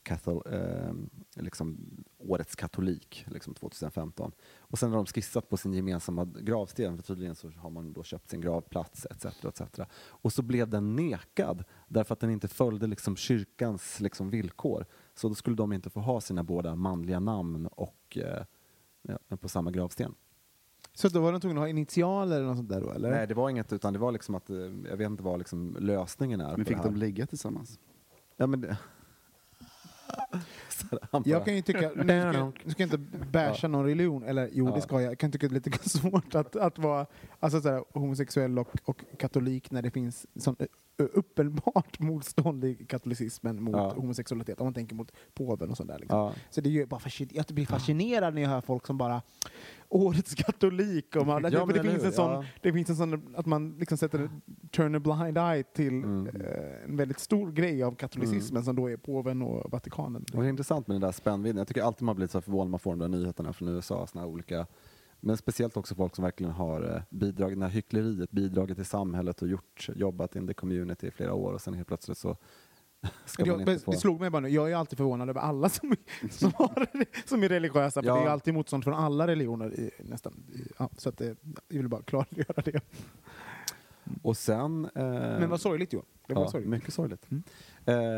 S3: Cathol, eh, liksom årets katolik liksom 2015. Och sen har de skissat på sin gemensamma gravsten, för tydligen så har man då köpt sin gravplats etc. etc. Och så blev den nekad därför att den inte följde liksom kyrkans liksom villkor. Så då skulle de inte få ha sina båda manliga namn och eh, ja, på samma gravsten.
S2: Så då var de tvungna att ha initialer eller något sånt där då, eller?
S3: Nej, det var inget, utan det var liksom att, eh, jag vet inte vad liksom lösningen är
S4: Men fick de ligga tillsammans?
S3: Ja, men det... Bara-
S2: Jag kan ju tycka, nu ska, jag- nu ska jag inte basha någon religion, eller jo
S3: Ja.
S2: det ska jag, jag kan tycka det är lite (laughs) svårt att, att vara alltså, sådär, homosexuell och, och katolik när det finns sån uppenbart (laughs) motstånd i katolicismen mot
S3: Ja.
S2: homosexualitet, om man tänker mot påven och sådär. Liksom.
S3: Ja.
S2: Så det är ju bara jag blir fascinerad när jag hör folk som bara Årets katolik och man, (laughs)
S3: Ja,
S2: det, det, finns en sån, det finns en sån att man liksom sätter turn a blind eye till
S3: Mm.
S2: eh, en väldigt stor grej av katolicismen som då är påven och Vatikanen.
S3: Och det är intressant med den där spännvidden. Jag tycker alltid man blir så förvånad när man får de där nyheterna från USA. Såna olika, men speciellt också folk som verkligen har eh, bidragit, här hyckleriet, bidragit till samhället och gjort, jobbat in the community i flera år och sen helt plötsligt så (laughs) ska man
S2: Jag,
S3: inte
S2: det,
S3: få...
S2: det slog mig bara nu, jag är alltid förvånad över alla som, (laughs) som, har, som är religiösa, för
S3: Ja.
S2: det är alltid motstånd från alla religioner i, nästan. Ja, så att det, jag vill bara klargöra det.
S3: Och sen... Eh,
S2: Men vad sorgligt Johan. Det var
S3: ja,
S2: sorgligt.
S3: Mycket sorgligt.
S2: Mm.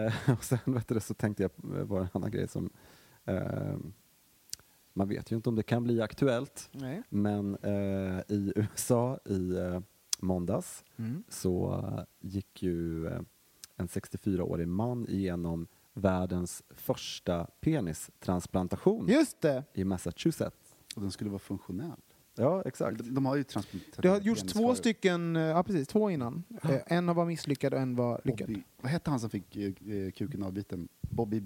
S3: Eh, (laughs) och sen vet du, så tänkte jag på en annan grej som... Eh, man vet ju inte om det kan bli aktuellt,
S2: Nej.
S3: men eh, i USA i eh, måndags
S2: Mm.
S3: så eh, gick ju eh, en 64-årig man igenom världens första penistransplantation
S2: Just det!
S3: i Massachusetts.
S4: Och den skulle vara funktionell.
S3: Ja, exakt.
S4: De, de har ju transplanterat
S2: Det har gjorts två
S4: förut.
S2: stycken, eh, ja precis, två innan. Eh, En var misslyckad och en var lyckad.
S4: Bobby, vad hette han som fick eh, kuken avbiten? Bobby...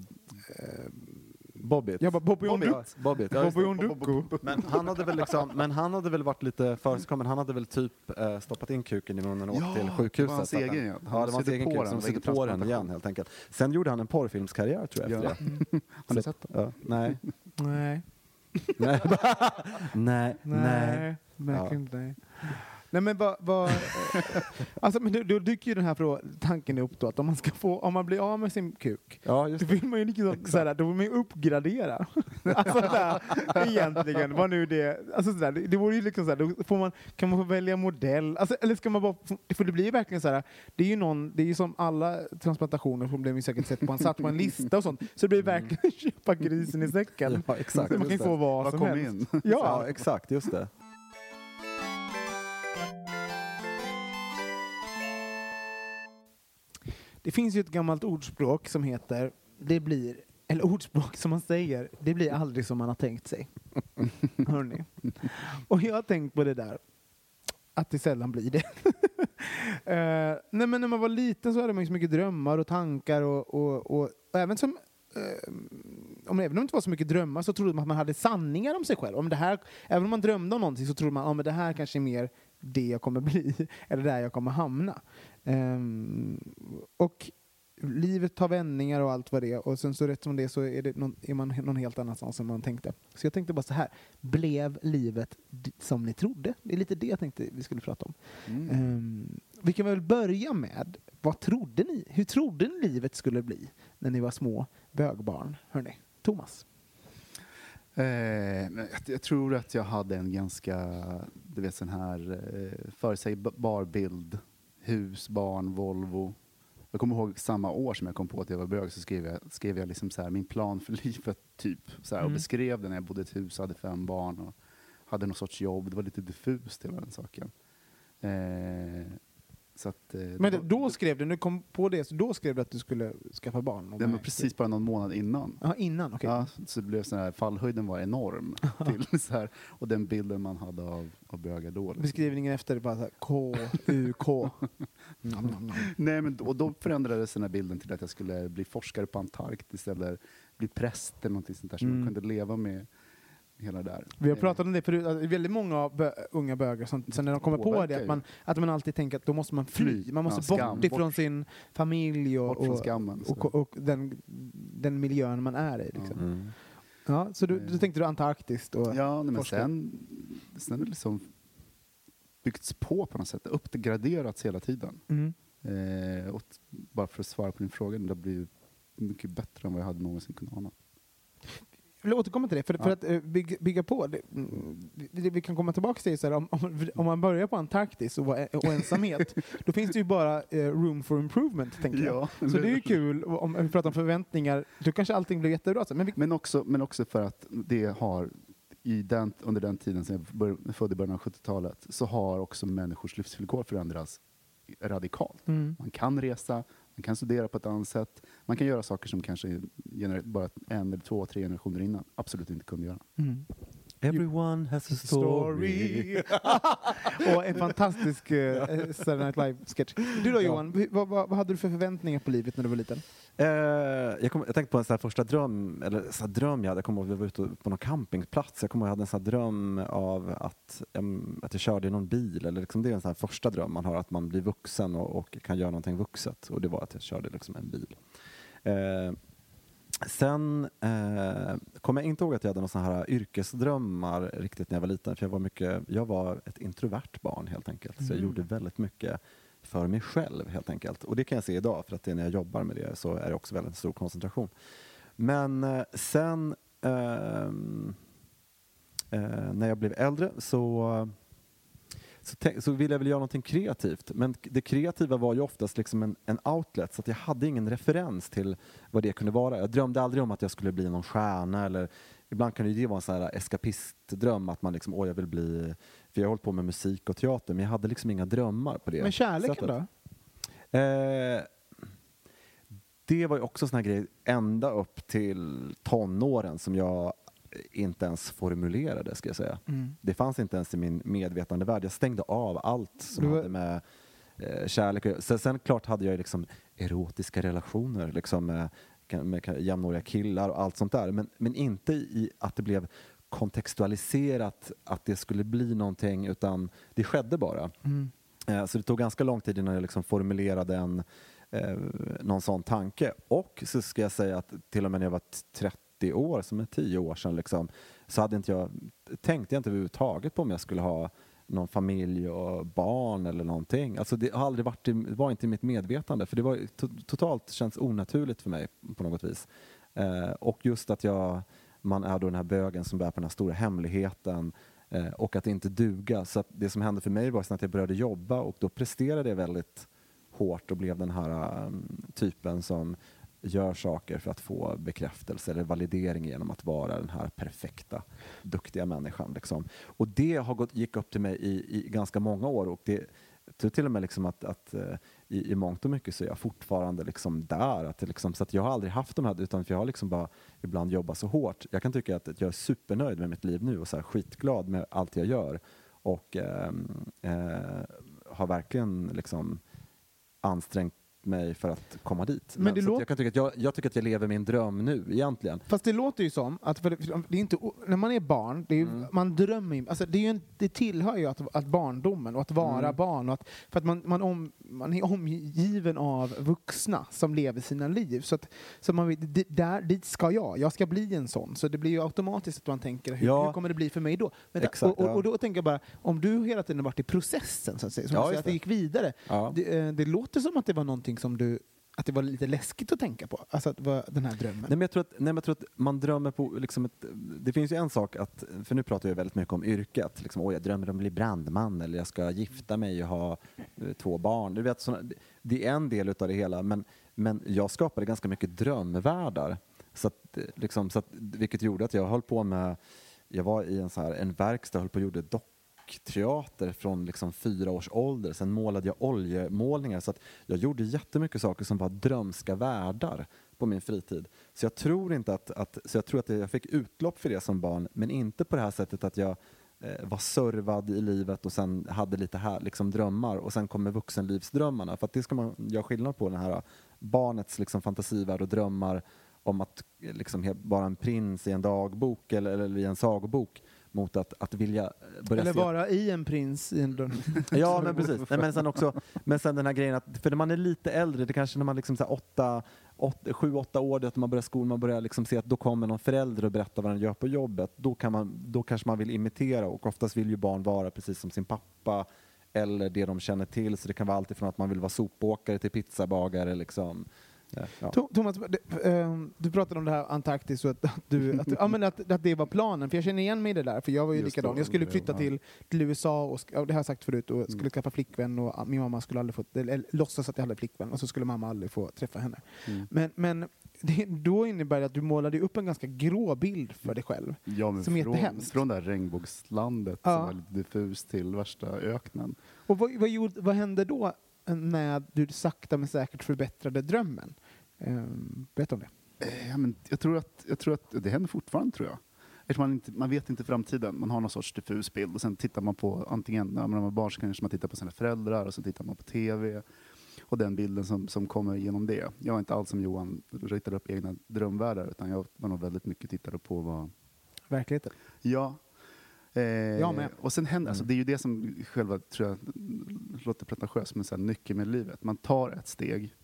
S3: Bobbit.
S2: Jag bara, Bobby
S3: Bobbit.
S2: Onduko.
S3: Bobbit. Ja, just
S2: Bobby
S3: det.
S2: Onduko.
S3: Men han hade väl liksom, men han hade väl varit lite försigkommen. Han hade väl typ eh, stoppat in kuken i munnen och åkt
S4: Ja,
S3: till
S4: det var
S3: sjukhuset.
S4: hans
S3: så att
S4: egen,
S3: han-
S4: ja.
S3: Ja,
S4: Han
S3: det var hans
S4: sydde
S3: egen
S4: på
S3: kuk
S4: den,
S3: som
S4: det var
S3: sydde
S4: ingen
S3: på den igen helt enkelt. Sen gjorde han en porrfilmskarriär tror jag efter
S4: Ja.
S3: det. (laughs)
S4: Har ni sett den?
S3: Ja, nej.
S2: Nej. (laughs)
S3: nej. (laughs) nej. Nej.
S2: Nej, verkligen
S3: Ja.
S2: inte. Nej. Nej men vad... vad (laughs) alltså, men då, då dyker ju den här frå- tanken upp då att om man ska få, om man blir av med sin kuk,
S3: Ja,
S2: då
S3: just det.
S2: vill man ju liksom, såhär, då vill man ju uppgradera. (laughs) alltså såhär, egentligen, vad nu det alltså sådär, det, det vore ju liksom såhär, då får man, kan man få välja modell, alltså, eller ska man bara, för det blir ju verkligen såhär, det är ju någon, det är ju som alla transplantationer som blev säkert sett på en, satt på en lista och sånt, så det blir verkligen (laughs) köpa grisen i säcken.
S3: Ja, exakt.
S2: man kan ju få vad
S4: Vad
S2: som helst.
S4: in?
S3: Ja,
S2: Ja,
S3: exakt. Just det.
S2: Det finns ju ett gammalt ordspråk som heter det blir, eller ordspråk som man säger, det blir aldrig som man har tänkt sig. (laughs) Hörrni. Och jag har tänkt på det där, att det sällan blir det. (laughs) Eh, nej men när man var liten så hade man ju så mycket drömmar och tankar och, och, och, och även som eh, om, även om det inte var så mycket drömmar så trodde man att man hade sanningar om sig själv. Om det här, även om man drömde om någonting så trodde man att ah, men det här kanske är mer det jag kommer bli, (laughs) eller där jag kommer hamna. Ehm, och livet tar vändningar och allt vad det är och sen så rätt som det så är, det någon, är man någon helt annanstans än man tänkte. Så jag tänkte bara så här, blev livet som ni trodde? Det är lite det jag tänkte vi skulle prata om.
S4: Mm.
S2: Ehm, vi kan väl börja med, vad trodde ni? Hur trodde ni livet skulle bli när ni var små bögbarn? Hörrni, Thomas?
S4: Eh, jag, jag tror att jag hade en ganska, du vet sån här eh, förutsägbar bild. Hus, barn, Volvo. Jag kommer ihåg samma år som jag kom på att jag var bög så skrev jag, skrev jag liksom så här, min plan för (laughs) livet typ. Så här, Och
S2: Mm.
S4: beskrev den när jag bodde i ett hus, hade fem barn och hade någon sorts jobb. Det var lite diffust hela den saken. Eh, att, eh, det
S2: Men
S4: var-
S2: då skrev du, när du kom på det, så då skrev du att du skulle skaffa barn?
S4: det
S2: nej.
S4: precis bara någon månad innan.
S2: Ja, innan, okej.
S4: Ja, så det blev sån här, fallhöjden var enorm. (laughs) till, så här, och den bilden man hade av, av bögar då. liksom.
S2: Beskrivningen efter bara så här, K, U, K. (laughs) Nom, nom, nom.
S4: Nej, men då, och då förändrades den här bilden till att jag skulle bli forskare på Antarktis eller bli präst eller någonting sånt där så
S2: Mm.
S4: man kunde leva med hela där.
S2: Vi har
S4: Eh,
S2: pratat om det förut, att väldigt många bö unga bögar som sen när de kommer på det, att man, att man alltid tänker att då måste man fly. Man måste
S4: Ja,
S2: bort
S4: skam,
S2: ifrån
S4: bort.
S2: sin familj och,
S4: Bort från
S2: och,
S4: skammen.
S2: och, och den, den miljön man är i. Liksom. Ja.
S3: Mm.
S2: så du, då tänkte du Antarktis då?
S4: ja, nej, men sen, sen har det liksom byggts på på något sätt, uppgraderats hela tiden.
S2: Mm.
S4: Eh, och bara för att svara på din fråga, det har blivit mycket bättre än vad jag hade någonsin kunnat ana.
S2: Vill återkomma till det, för, för att eh, bygga, bygga på. Det, mm, vi, vi kan komma tillbaka till det, så här, om, om, om man börjar på Antarktis och, var- och ensamhet, (laughs) då finns det ju bara eh, room for improvement, tänker jag. Så det är ju kul, och om vi pratar om förväntningar, då kanske allting blir jättebra. sen, Men vi,
S4: Men också, men också för att det har, i den, under den tiden som jag bör, född i början av 70-talet, så har också människors livsvillkor förändrats radikalt.
S2: mm.
S4: Man kan resa, man kan studera på ett annat sätt, man kan göra saker som kanske bara en eller två, tre generationer innan absolut inte kunde göra.
S2: Mm.
S3: Everyone has a story. (laughs)
S2: och en fantastisk uh, Saturday Night Live-sketch. Du då Johan, vad, vad, vad hade du för förväntningar på livet när du var liten?
S3: Eh, jag, kom, jag tänkte på en sån här första dröm, eller så dröm jag hade. Jag kommer ihåg vi var ute på någon campingplats. Jag kommer ihåg jag hade en sån dröm av att, em, att jag körde i någon bil. Eller liksom det är en sån första dröm man har, att man blir vuxen och, och kan göra någonting vuxet. Och det var att jag körde liksom en bil. Eh, sen eh, kommer jag inte ihåg att jag hade några såna här yrkesdrömmar riktigt när jag var liten. För jag var, mycket, jag var ett introvert barn helt enkelt. Så jag
S2: Mm.
S3: gjorde väldigt mycket för mig själv helt enkelt. Och det kan jag se idag för att det är när jag jobbar med det så är det också väldigt stor koncentration. Men eh, sen ehm, eh, när jag blev äldre så så, så ville jag väl göra någonting kreativt. Men det kreativa var ju oftast liksom en, en outlet så att jag hade ingen referens till vad det kunde vara. Jag drömde aldrig om att jag skulle bli någon stjärna eller ibland kan ju det vara en sån här eskapistdröm att man liksom, åh jag vill bli, för jag har hållit på med musik och teater men jag hade liksom inga drömmar på det
S2: Men kärleken
S3: sättet.
S2: då?
S3: Eh, det var ju också sån här grej ända upp till tonåren som jag inte ens formulerade, ska jag säga.
S2: Mm.
S3: Det fanns inte ens i min medvetande värld. Jag stängde av allt som
S2: var-
S3: hade med eh, kärlek sen, sen klart hade jag liksom erotiska relationer liksom med, med jämnåriga killar och allt sånt där. Men, men inte i att det blev kontextualiserat att det skulle bli någonting utan det skedde bara.
S2: Mm.
S3: Eh, Så det tog ganska lång tid innan jag liksom formulerade en, eh, någon sån tanke. Och så ska jag säga att till och med när jag var t- 30 år, som är 10 år sedan, liksom, så hade inte jag, tänkte jag inte överhuvudtaget på om jag skulle ha någon familj och barn eller någonting. Alltså det har aldrig varit, i- var inte i mitt medvetande för det var to- totalt känns onaturligt för mig på något vis. Eh, och just att jag, man är då den här bögen som bär på den här stora hemligheten eh, och att inte duga. Så att det som hände för mig var att jag började jobba och då presterade jag väldigt hårt och blev den här um, typen som gör saker för att få bekräftelse eller validering genom att vara den här perfekta, duktiga människan. Liksom. Och det har gått, gick upp till mig i, i ganska många år och det jag tror till och med liksom att, att eh, i, i mångt och mycket så är jag fortfarande liksom där. Att liksom, så att jag har aldrig haft de här, utan för jag har liksom bara ibland jobbat så hårt. Jag kan tycka att, jag är supernöjd med mitt liv nu och så här skitglad med allt jag gör. Och eh, eh, har verkligen liksom ansträngt mig för att komma dit.
S2: Men
S3: att
S2: låter-
S3: jag, kan tycka att jag, jag tycker att jag lever min dröm nu egentligen.
S2: Fast det låter ju som att för det, är inte, när man är barn, det är, ju-
S3: Mm.
S2: man drömmer ju, alltså det, är ju en, det tillhör ju att, att barndomen och att vara
S3: Mm.
S2: barn. Och att, för att man, man, om, man är omgiven av vuxna som lever sina liv. Så, att, så man vet, där, dit ska jag, jag ska bli en sån. Så det blir ju automatiskt att man tänker, hur,
S3: Ja.
S2: hur kommer det bli för mig då? Vänta,
S3: Exakt,
S2: och, och, och då tänker jag bara, om du hela tiden varit i processen, så att säga, som
S3: Ja,
S2: att det
S3: det.
S2: gick vidare.
S3: Ja.
S2: Det, eh, det låter som att det var någonting som du att det var lite läskigt att tänka på? Alltså att var den här drömmen?
S3: Nej, men jag, tror att, nej, men jag tror att man drömmer på... Liksom ett, det finns ju en sak att... För nu pratar jag väldigt mycket om yrket. Liksom, jag drömmer om att bli brandman eller jag ska gifta mig och ha eh, två barn. Du vet, såna, det- är en del utav det hela. Men, men jag skapade ganska mycket drömvärldar. Så att, liksom, så att, vilket gjorde att jag höll på med... Jag var i en, så här, en verkstad och höll på och gjorde teater från liksom fyra års ålder. Sen målade jag oljemålningar. Så att jag gjorde jättemycket saker som var drömska världar på min fritid. Så jag tror inte att, att, så jag tror att jag fick utlopp för det som barn, men inte på det här sättet att jag eh, var servad i livet och sen hade lite här, liksom drömmar och sen kommer vuxenlivsdrömmarna. För att det ska man göra skillnad på, den här barnets liksom fantasivärld och drömmar om att eh, liksom vara en prins i en dagbok eller, eller i en sagobok mot att, att vilja börja
S2: Eller
S3: se
S2: vara i en prins i en? (laughs)
S3: Ja, men precis. Nej, men, sen också, men sen den här grejen att, för när man är lite äldre, det kanske när man liksom så här åtta, åtta, sju, åtta år, det att man börjar skolan, man börjar liksom se att då kommer någon förälder och berättar vad den gör på jobbet. Då, kan man, då kanske man vill imitera och oftast vill ju barn vara precis som sin pappa eller det de känner till. Så det kan vara allt ifrån att man vill vara sopåkare till pizzabagare. Liksom. Ja,
S2: Thomas, ehm, du pratade om det här Antarktis och att, du, att, ja, men att, att det var planen. För jag känner igen mig i det där, för jag var ju
S4: Just
S2: likadan. Jag skulle flytta till, till USA, och, det har jag sagt förut, och skulle
S4: Mm.
S2: skaffa flickvän och min mamma skulle aldrig få, eller, låtsas att jag hade flickvän och så skulle mamma aldrig få träffa henne.
S4: Mm.
S2: Men, men det, då innebär det att du målade upp en ganska grå bild för dig själv.
S4: Ja, men
S2: Som är
S4: från,
S2: jättehemskt.
S4: från det här regnbågslandet
S2: Ja.
S4: som var lite diffust till värsta öknen.
S2: Och vad, vad, vad hände då när du sakta men säkert förbättrade drömmen? Um, berätta om det.
S4: Eh, Ja, men jag, tror att, jag tror att det händer fortfarande tror jag. Eftersom man, inte, man vet inte framtiden, man har någon sorts diffus bild och sen tittar man på antingen, när man var barn så kanske man tittar på sina föräldrar och så tittar man på TV och den bilden som, som kommer genom det. Jag var inte alls som Johan, ritade upp egna drömvärldar utan jag var nog väldigt mycket tittade på vad,
S2: Verkligheten.
S4: Ja. Eh,
S2: Jag med.
S4: Och sen händer, alltså, det är ju det som själva, tror jag, låter pretentiöst, men så här, nyckeln med livet. Man tar ett steg.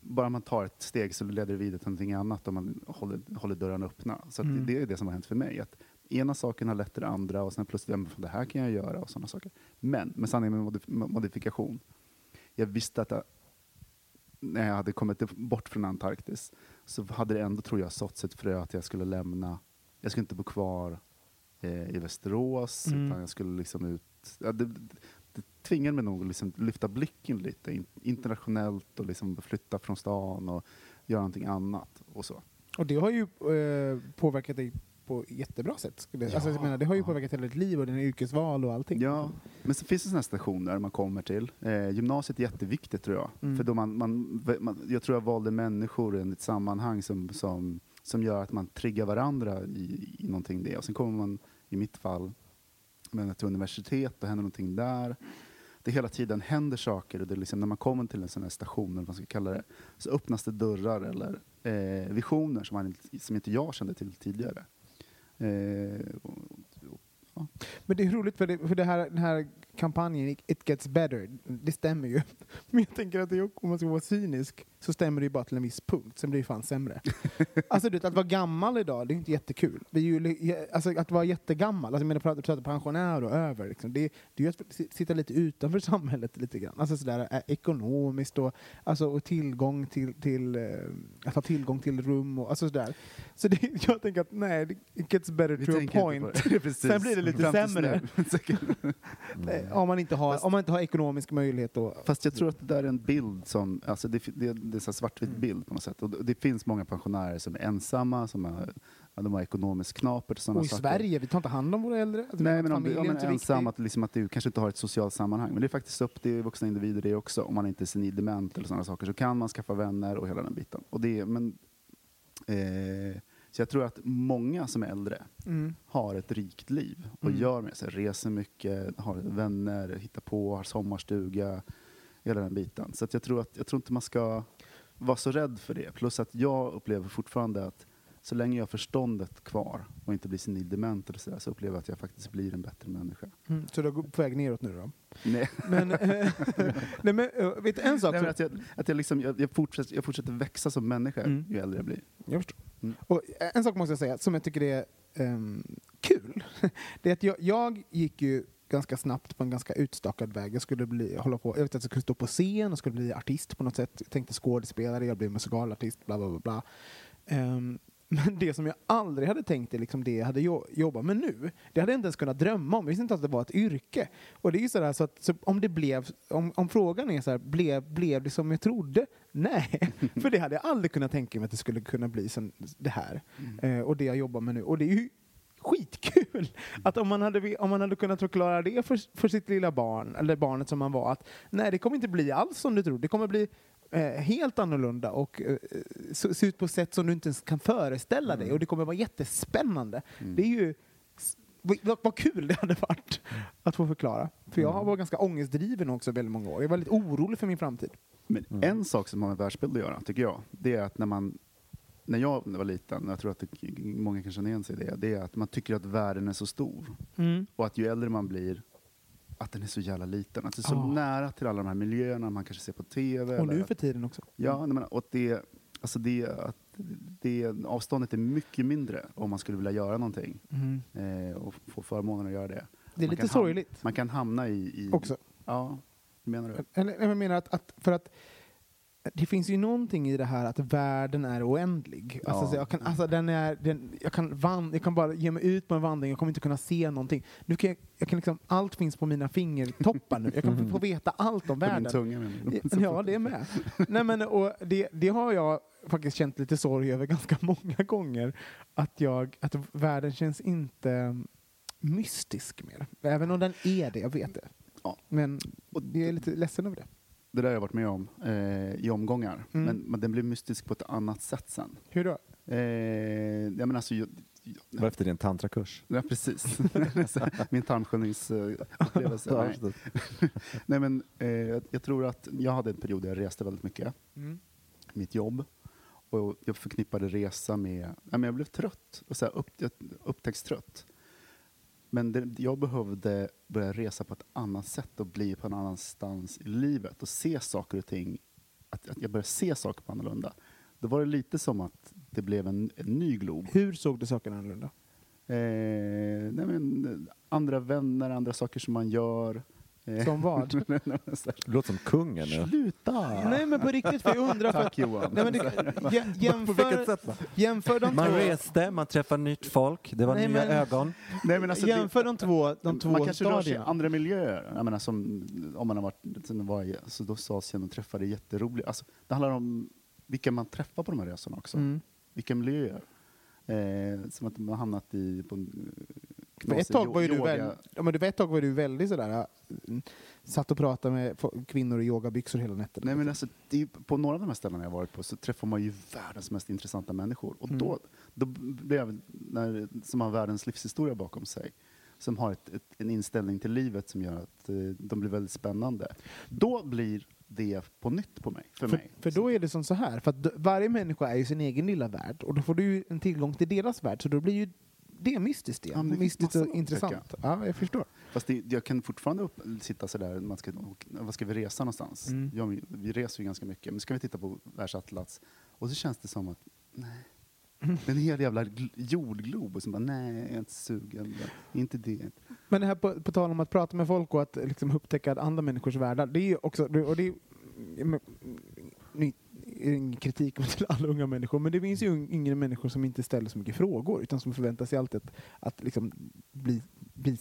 S4: Bara man tar ett steg så leder det vidare till någonting annat och man håller, håller dörrarna öppna. Så
S2: Mm.
S4: det, det är det som har hänt för mig. Att ena saken har lett till det andra och sen plötsligt, ja, det här kan jag göra och sådana saker. Men, med sanningen med modif- modifikation. Jag visste att jag, när jag hade kommit bort från Antarktis så hade det ändå, tror jag, såtts ett frö att jag skulle lämna, jag skulle inte bo kvar eh, i Västerås,
S2: Mm.
S4: utan jag skulle liksom ut, ja, det, det, tvingade mig nog att liksom lyfta blicken lite in, internationellt och liksom flytta från stan och göra någonting annat och så.
S2: Och det har ju eh, påverkat dig på jättebra sätt. Alltså, jag menar, det har ju
S4: Ja.
S2: påverkat hela ditt liv och dina yrkesval och allting.
S4: Ja, men så finns det sådana stationer man kommer till. Eh, gymnasiet är jätteviktigt tror jag.
S2: Mm.
S4: För då man, man, man, jag tror jag valde människor i ett sammanhang som, som, som gör att man triggar varandra i, i någonting det. Och sen kommer man, i mitt fall, till universitet och händer någonting där. Det hela tiden händer saker och det är liksom, när man kommer till en sån här station, eller vad man ska kalla det, så öppnas det dörrar eller eh, visioner som, man, inte- som inte jag kände till tidigare. Eh, och, och,
S2: Men det är roligt för, det, för det här, den här kampanjen It gets better, det stämmer ju. (laughs) Men jag tänker att det, är- om man ska vara cynisk så stämmer det ju bara till en viss punkt, sen blir det fan sämre. (laughs) alltså du att vara gammal idag, det är inte jättekul. Det är ju, alltså, att vara jättegammal, alltså, jag menar prata, prata pensionär och över, liksom, det, det är ju att si- sitta lite utanför (laughs) samhället lite grann. Alltså sådär eh, ekonomiskt och, alltså, och tillgång till, till eh, att ha tillgång till rum och alltså sådär. Så det, (laughs) jag tänker att nej, it gets better
S4: Vi
S2: to a point. Sen blir det lite sämre. Eh, Om man inte har,
S4: Fast-
S2: om man inte har ekonomisk möjlighet att...
S4: Fast jag tror att det där är en bild som, alltså det, det, det är en svartvit
S2: Mm.
S4: bild på något sätt. Och det, det finns många pensionärer som är ensamma, som är, ja, de har ekonomisk knapert och
S2: Och i
S4: saker.
S2: Sverige, vi tar inte hand om våra äldre. Alltså,
S4: Nej, men om du
S2: familjen
S4: ja,
S2: är
S4: ensam,
S2: viktig.
S4: att, liksom att du kanske inte har ett socialt sammanhang. Men det är faktiskt upp till vuxna individer det också. Om man inte är senildement eller sådana saker så kan man skaffa vänner och hela den biten. Och det, men, eh, så jag tror att många som är äldre
S2: Mm. har
S4: har ett rikt liv och
S2: Mm.
S4: gör med sig, reser mycket, har vänner, hittar på, har sommarstuga, hela den biten. Så att jag, tror att, jag tror inte man ska vara så rädd för det. Plus att jag upplever fortfarande att så länge jag har förståndet kvar och inte blir senildement eller så, där, så upplever jag att jag faktiskt blir en bättre människa.
S2: Mm. Så du är på väg neråt nu då?
S4: Nej,
S2: Men, eh, (laughs) nej, men eh, vet du en sak?
S4: Nej att jag, att jag, liksom, jag, jag, fortsätter, jag fortsätter växa som människa
S2: Mm.
S4: ju äldre jag blir.
S2: Jag förstår.
S4: Mm.
S2: Och en sak måste jag säga som jag tycker är ehm, kul. (laughs) Det är att jag, jag gick ju ganska snabbt på en ganska utstakad väg. Jag skulle bli, hålla på, jag vet att jag skulle stå på scen och skulle bli artist på något sätt. Jag tänkte skådespelare, jag blev musikalartist, bla bla bla. bla. Ehm, (laughs) men det som jag aldrig hade tänkt är liksom det jag hade jo- jobbat med nu. Det hade jag inte ens kunnat drömma om. Jag visste inte att det var ett yrke. Och det är ju sådär så att så om det blev, om, om frågan är så här, blev, blev det som jag trodde? Nej, (laughs) för det hade jag aldrig kunnat tänka mig att det skulle kunna bli som det här. Eh, och det jag jobbar med nu. Och det är ju skitkul! Att om man hade, om man hade kunnat förklara det för, för sitt lilla barn, eller barnet som man var, att nej, det kommer inte bli alls som du tror. Det kommer bli eh, helt annorlunda och eh, se se ut på sätt som du inte ens kan föreställa dig. Och det kommer vara jättespännande. Det är ju vad, vad- kul det hade varit att få förklara. För jag har varit ganska ångestdriven också väldigt många år. Jag var väldigt orolig för min framtid.
S4: Men en sak som har med världsbild att göra, tycker jag, det är att när man när jag var liten, och jag tror att det, många kan känna igen sig i det, det är att man tycker att världen är så stor. Och att ju äldre man blir, att den är så jävla liten. Att det är så
S2: Ah.
S4: nära till alla de här miljöerna man kanske ser på TV.
S2: Och nu för tiden också.
S4: Ja, nej, men, och det, alltså det, att det, avståndet är mycket mindre om man skulle vilja göra någonting
S2: Mm.
S4: eh, och få förmånen att göra det.
S2: Det är
S4: Man
S2: lite sorgligt
S4: Man kan hamna i... i
S2: också.
S4: Ja, menar du?
S2: Eller, jag menar att, att, för att det finns ju någonting i det här att världen är oändlig.
S4: Ja.
S2: jag, kan, alltså, den är, den, jag, kan van, jag kan bara ge mig ut på en vandring, jag kommer inte kunna se någonting. Nu kan jag, jag kan liksom, allt finns på mina fingertoppar nu. Jag kan få veta allt om
S4: På
S2: världen.
S4: tunga menar du?
S2: Ja, det är med. Nej, men, och det, det har jag faktiskt känt lite sorg över ganska (laughs) många gånger. Att, jag, att världen känns inte mystisk mer. Även om den är det, jag vet det.
S4: Ja.
S2: Men jag är lite ledsen över det.
S4: Det där har jag varit med om eh, i omgångar.
S2: Mm.
S4: Men, men den blev mystisk på ett annat sätt sen.
S2: Hur då?
S4: Eh, ja, men alltså, jag,
S3: Det var efter din tantrakurs.
S4: ja, precis. (laughs) Min tarmsköljningsupplevelse.
S3: Ja,
S4: Nej. (laughs) Nej, men, eh, jag- jag tror att jag hade en period där jag reste väldigt mycket.
S2: Mm.
S4: Mitt jobb. Och jag förknippade resa med... Ja, men jag blev trött. Och så här, upp, jag- upptäcktstrött. Men det, jag behövde börja resa på ett annat sätt och bli på en annanstans i livet och se saker och ting. Att, att jag började se saker på annorlunda. Då var det lite som att det blev en, en ny glob.
S2: Hur såg du sakerna annorlunda?
S4: Eh, nej men, andra vänner, andra saker som man gör. Eh,
S2: Som vad? (laughs)
S3: Du låter som kungen nu.
S4: Sluta!
S2: Nej men på riktigt, för jag undrar för
S4: Tack Johan.
S2: Nej, men det, (laughs) jä- jämför, jämför de
S3: Man
S2: två,
S3: reste, man träffade nytt folk, det var
S2: Nej,
S3: nya
S2: men-
S3: ögon.
S4: Nej, men alltså, det-
S2: jämför de två, de två
S4: man kanske rör sig i andra miljöer. Jag menar, som, om man har varit sen var i alltså, då Asien och träffade jätteroliga... Alltså, det handlar om vilka man träffar på de här resorna också.
S2: Mm.
S4: Vilka miljöer. Eh, som att man har hamnat i... På en,
S2: För ett tag var ju du, väl, ja, men du ett tag var du väldigt sådär, mm, satt och pratade med kvinnor i yogabyxor hela nätterna.
S4: Nej, men alltså, det är, på några av de här ställena jag varit på så träffar man ju världens mest intressanta människor. Och
S2: Mm.
S4: då, då blir jag, när, som har världens livshistoria bakom sig, som har ett, ett, en inställning till livet som gör att eh, de blir väldigt spännande. Då blir det på nytt på mig, för,
S2: för,
S4: mig.
S2: för då är det som så här, för att varje människa är ju sin egen lilla värld och då får du ju en tillgång till deras värld, så då blir ju det mystiskt igen.
S4: Ja, det
S2: mystiskt och intressant. Ja, jag förstår.
S4: Fast det, jag kan fortfarande upp, sitta sådär, man ska, vad ska vi resa någonstans?
S2: Mm.
S4: Ja, vi, reser ju ganska mycket, men ska vi titta på världsatlas? Och så känns det som att, nej. Det är en hel jävla gl- jordglob och så bara, nej, jag är inte sugen. Inte det.
S2: Men det här på, på tal om att prata med folk och att liksom upptäcka andra människors världar, det är ju också, och det är, ingen kritik (laughs) mot alla unga människor, men det finns ju un- yngre människor som inte ställer så mycket frågor, utan som förväntar sig alltid att, att liksom bli, bli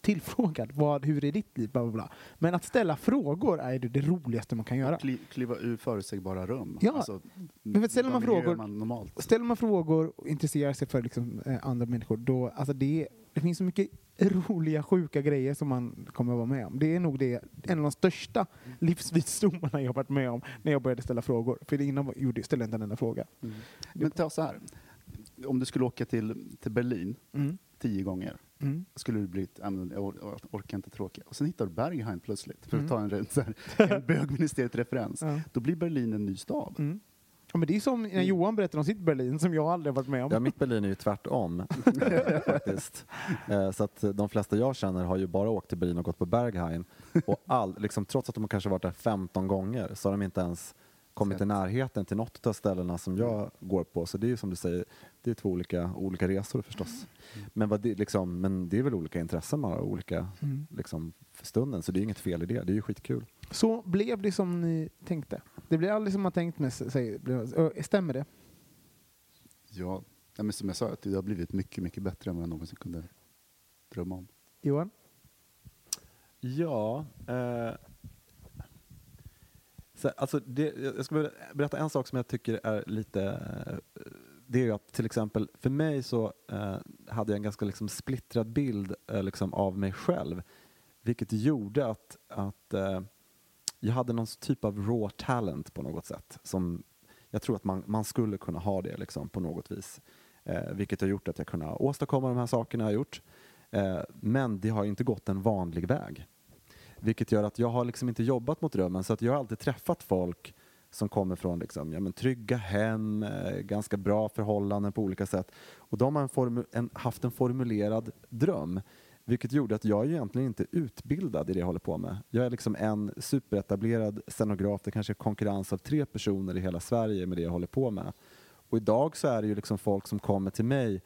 S2: tillfrågad. Vad, hur är ditt liv? Bla, bla, bla. Men att ställa frågor är ju det roligaste man kan göra.
S4: Kli, kliva ur förutsägbara rum.
S2: Ja,
S4: Alltså,
S2: men ställer man frågor-
S4: Man.
S2: Ställer man frågor och intresserar sig för liksom, eh, andra människor, då, alltså det, det finns så mycket (laughs) roliga, sjuka grejer som man kommer att vara med om. Det är nog det, en av de största livsvisdomarna jag har varit med om när jag började ställa frågor. För innan gjorde, ställde jag inte en enda fråga.
S4: Mm. Men ta så här. Om du skulle åka till, till Berlin
S2: Mm.
S4: tio gånger,
S2: Mm.
S4: skulle du bli, jag or- or- orkar inte tråkig. Och sen hittar du Berghain plötsligt, för
S2: Mm.
S4: att ta en, re- så här, (laughs) en bögministeriet-referens.
S2: Ja.
S4: Då blir Berlin en ny stad.
S2: Mm. Ja, men det är som när Johan berättar om sitt Berlin som jag aldrig varit med om.
S3: Ja, mitt Berlin är ju tvärtom (laughs) faktiskt. Eh, Så att eh, de flesta jag känner har ju bara åkt till Berlin och gått på Berghain. Och all, liksom, trots att de kanske varit där 15 gånger så har de inte ens kommit i närheten till något av ställena som jag går på. Så det är ju som du säger, det är två olika, olika resor förstås. Men, vad det, liksom, men det är väl olika intressen man har, olika
S2: Mm.
S3: liksom, för stunden. Så det är inget fel i det, det är ju skitkul.
S2: Så blev det som ni tänkte? Det blev aldrig som man tänkt med sig? Stämmer det?
S4: Ja, men som jag sa, att det har blivit mycket, mycket bättre än vad jag någonsin kunde drömma om.
S2: Johan?
S3: Ja, eh, så, alltså det, jag ska berätta en sak som jag tycker är lite... Eh, det är ju att till exempel för mig så eh, hade jag en ganska liksom splittrad bild eh, liksom av mig själv. Vilket gjorde att, att eh, jag hade någon typ av raw talent på något sätt. Som jag tror att man, man skulle kunna ha det liksom, på något vis. Eh, vilket har gjort att jag kunnat åstadkomma de här sakerna jag har gjort. Eh, men det har inte gått en vanlig väg. Vilket gör att jag har liksom inte jobbat mot drömmen så att jag har alltid träffat folk som kommer från liksom, ja, men trygga hem, eh, ganska bra förhållanden på olika sätt. Och de har en formu- en, haft en formulerad dröm. Vilket gjorde att jag är ju egentligen inte utbildad i det jag håller på med. Jag är liksom en superetablerad scenograf. Det kanske är konkurrens av tre personer i hela Sverige med det jag håller på med. Och idag så är det ju liksom folk som kommer till mig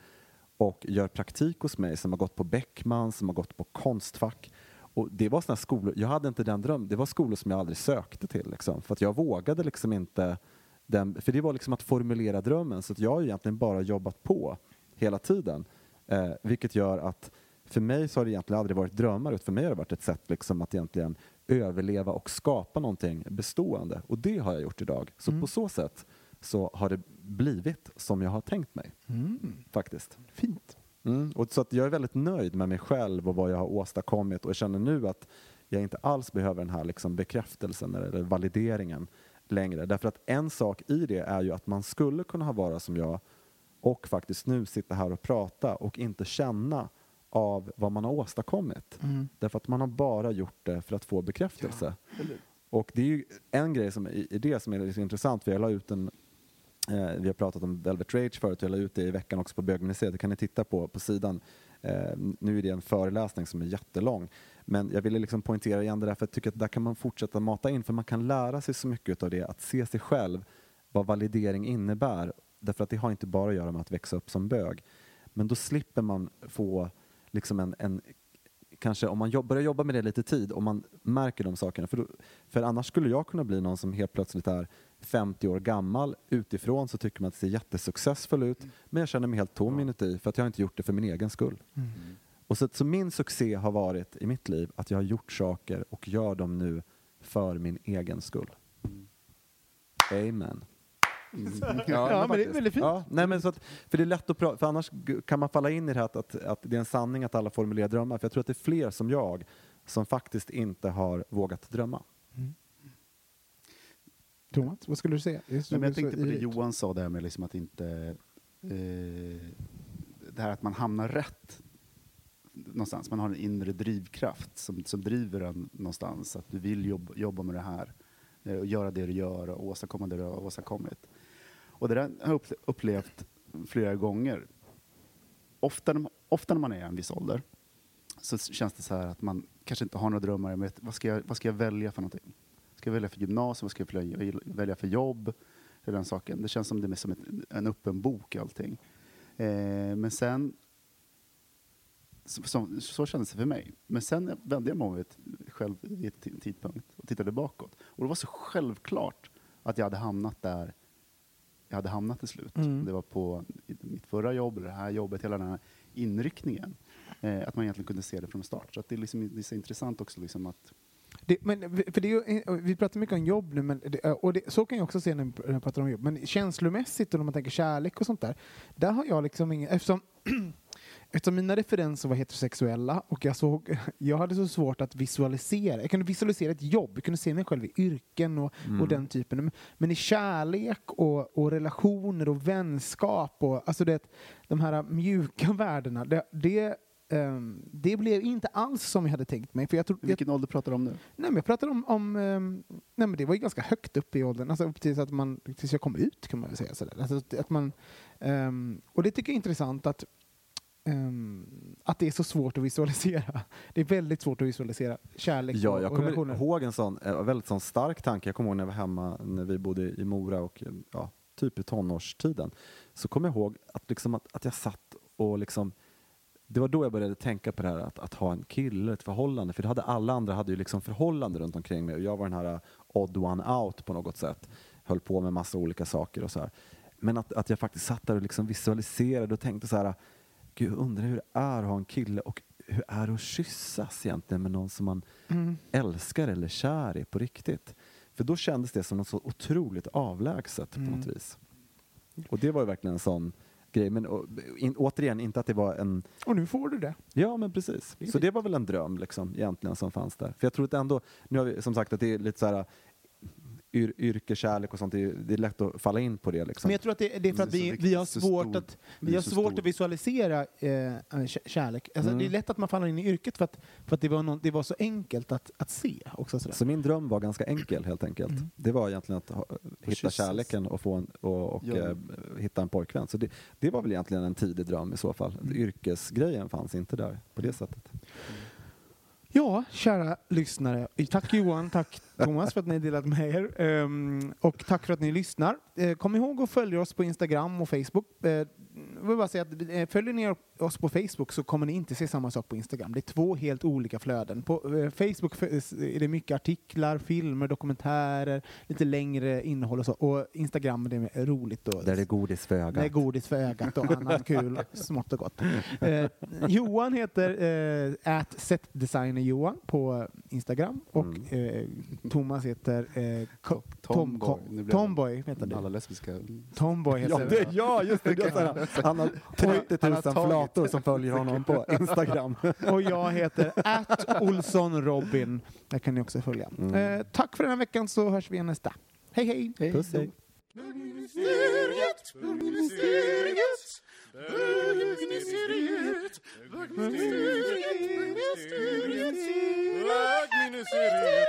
S3: och gör praktik hos mig som har gått på Beckman, som har gått på Konstfack. Och det var såna skolor, jag hade inte den drömmen, det var skolor som jag aldrig sökte till. Liksom, för att jag vågade liksom inte, den, för det var liksom att formulera drömmen. Så jag har egentligen bara jobbat på hela tiden. Eh, vilket gör att för mig så har det egentligen aldrig varit drömmar, utan för mig har det varit ett sätt liksom att egentligen överleva och skapa någonting bestående. Och det har jag gjort idag. Så på så sätt så har det blivit som jag har tänkt mig. Faktiskt.
S2: Fint.
S3: Mm. Och så att jag är väldigt nöjd med mig själv och vad jag har åstadkommit och jag känner nu att jag inte alls behöver den här liksom bekräftelsen eller valideringen längre. Därför att en sak i det är ju att man skulle kunna ha vara som jag och faktiskt nu sitta här och prata och inte känna av vad man har åstadkommit. Därför att man har bara gjort det för att få bekräftelse. Och det är ju en grej som i det som är lite intressant, för jag la ut en Eh, vi har pratat om Velvet Rage förut, jag la ut det i veckan också på Bögmuseet, det kan ni titta på på sidan. Eh, nu är det en föreläsning som är jättelång, men jag ville liksom poängtera igen det där, för jag tycker att där kan man fortsätta mata in, för man kan lära sig så mycket av det, att se sig själv, vad validering innebär, därför att det har inte bara att göra med att växa upp som bög. Men då slipper man få liksom en, en kanske om man jobb, börjar jobba med det lite tid och man märker de sakerna. För, då, för annars skulle jag kunna bli någon som helt plötsligt är 50 år gammal. Utifrån så tycker man att det ser jättesuccessfull ut. Men jag känner mig helt tom inuti för att jag har inte gjort det för min egen skull. Och så, så min succé har varit i mitt liv att jag har gjort saker och gör dem nu för min egen skull. Amen. (laughs)
S2: Ja, men det är väldigt fint.
S3: Ja, nej, men så att, för det är lätt att prata, för annars kan man falla in i det här att, att, att det är en sanning att alla formulerar drömmar. För jag tror att det är fler som jag som faktiskt inte har vågat drömma.
S2: Thomas, vad skulle du säga?
S4: Nej, men jag tänkte på det. Johan sa där med liksom att inte... Eh, det här att man hamnar rätt någonstans. Man har en inre drivkraft som, som driver en någonstans. Att du vill jobba, jobba med det här eh, och göra det du gör och åstadkomma det du har åstadkommit. Och det där har jag upple- upplevt flera gånger. Ofta ofta när man är i en viss ålder så känns det så här att man kanske inte har några drömmar. Men vad ska jag, vad ska jag välja för någonting? Ska jag välja för gymnasium? Vad ska jag välja, för jobb? Hela den saken. Det känns som det är som ett, en öppen bok allting. Eh, men sen så, så, så kändes det för mig. Men sen vände jag mig om vid ett, själv vid ett ti- tidpunkt och tittade bakåt. Och det var så självklart att jag hade hamnat där jag hade hamnat till slut.
S2: Mm.
S4: Det var på mitt förra jobb, det här jobbet, hela den här inriktningen. Eh, att man egentligen kunde se det från start. Så det, är liksom, det är så intressant också liksom att
S2: Det, men, för det är ju, vi pratar mycket om jobb nu, men det, och det, så kan jag också se när jag pratar om jobb. Men känslomässigt och när man tänker kärlek och sånt där, där har jag liksom ingen... Eftersom, (clears throat) eftersom mina referenser var heterosexuella och jag, såg, (laughs) jag hade så svårt att visualisera. Jag kunde visualisera ett jobb, jag kunde se mig själv i yrken och, och den typen. Men, men i kärlek och, och relationer och vänskap och alltså det, de här mjuka värdena, det, det, ehm, det blev inte alls som jag hade tänkt mig. För jag tror, jag,
S4: Vilken ålder pratar du om nu?
S2: Nej, men jag pratar om, om ehm, nej, men det var ju ganska högt upp i åldern, alltså upp tills, att man, tills jag kom ut kan man väl säga. Sådär. Alltså, att- man, ehm, och det tycker jag är intressant att att det är så svårt att visualisera. (laughs) Det är väldigt svårt att visualisera kärlek
S3: Ja,
S2: och,
S3: jag
S2: och
S3: kommer
S2: relationer.
S3: ihåg en sån väldigt sån stark tanke. Jag kommer ihåg när jag var hemma när vi bodde i Mora och ja, typ i tonårstiden. Så kommer jag ihåg att, liksom att, att jag satt och liksom det var då jag började tänka på det här att, att ha en kille, ett förhållande. För det hade alla andra hade ju liksom förhållande runt omkring mig och jag var den här odd one out på något sätt. Höll på med massa olika saker och så här. Men att, att jag faktiskt satt där och liksom visualiserade och tänkte så här, gud jag undrar hur det är att ha en kille och hur är det att kyssas egentligen med någon som man
S2: Mm.
S3: älskar eller kär i på riktigt? För då kändes det som något så otroligt avlägset på något vis. Och det var ju verkligen en sån grej. Men och, in, återigen, inte att det var en...
S2: Och nu får du det.
S3: Ja, men precis. Så det var väl en dröm liksom, egentligen som fanns där. För jag tror att ändå, nu har vi som sagt att det är lite så här yr, yrkeskärlek och sånt, det är, det är lätt att falla in på det liksom.
S2: Men jag tror att det, det är för att
S4: Det är så
S2: vi, vi har svårt,
S4: stor-
S2: att, vi har svårt
S4: stor.
S2: att visualisera eh, kärlek. Alltså,
S3: Mm.
S2: Det är lätt att man faller in i yrket för att, för att det, var någon, det var så enkelt att, att se. Också sådär.
S3: Så min dröm var ganska enkel helt enkelt.
S2: Mm.
S3: Det var egentligen att ha, hitta
S4: kyssas.
S3: kärleken och, få en, och, och
S4: Ja.
S3: eh, hitta en pojkvän. Så det, det var väl egentligen en tidig dröm i så fall.
S2: Mm.
S3: Yrkesgrejen fanns inte där på det sättet.
S2: Ja, kära lyssnare. Tack Johan, tack Thomas för att ni delat med er. Ehm, och tack för att ni lyssnar. Eh, kom ihåg att följa oss på Instagram och Facebook. Eh, vill bara säga att eh, följer ni oss på Facebook så kommer ni inte se samma sak på Instagram. Det är två helt olika flöden. På eh, Facebook är det mycket artiklar, filmer, dokumentärer, lite längre innehåll och så. Och Instagram det är roligt. Och,
S3: Där är godis för ögat.
S2: det är godis för ögat och annat kul, (laughs) smått och gott. Eh, Johan heter eh, setdesigner Johan på Instagram och eh, Thomas heter eh, ko- Tom,
S4: Tomboy. Blir det-
S2: Tomboy. Heter
S4: Alla lesbiska...
S2: Tomboy heter
S3: Ja, det, ja, just det. det är så här, (laughs) han har 30
S4: Han
S3: 000
S4: har tagit-
S3: flator som följer honom på (laughs) Instagram.
S2: Och jag heter at Olsson Robin. Där kan ni också följa. Eh, tack för den här veckan så hörs vi igen nästa. Hej hej!
S3: Puss, hej.
S1: Bögministeriet, bögministeriet, bögministeriet, bögministeriet, bögministeriet, bögministeriet.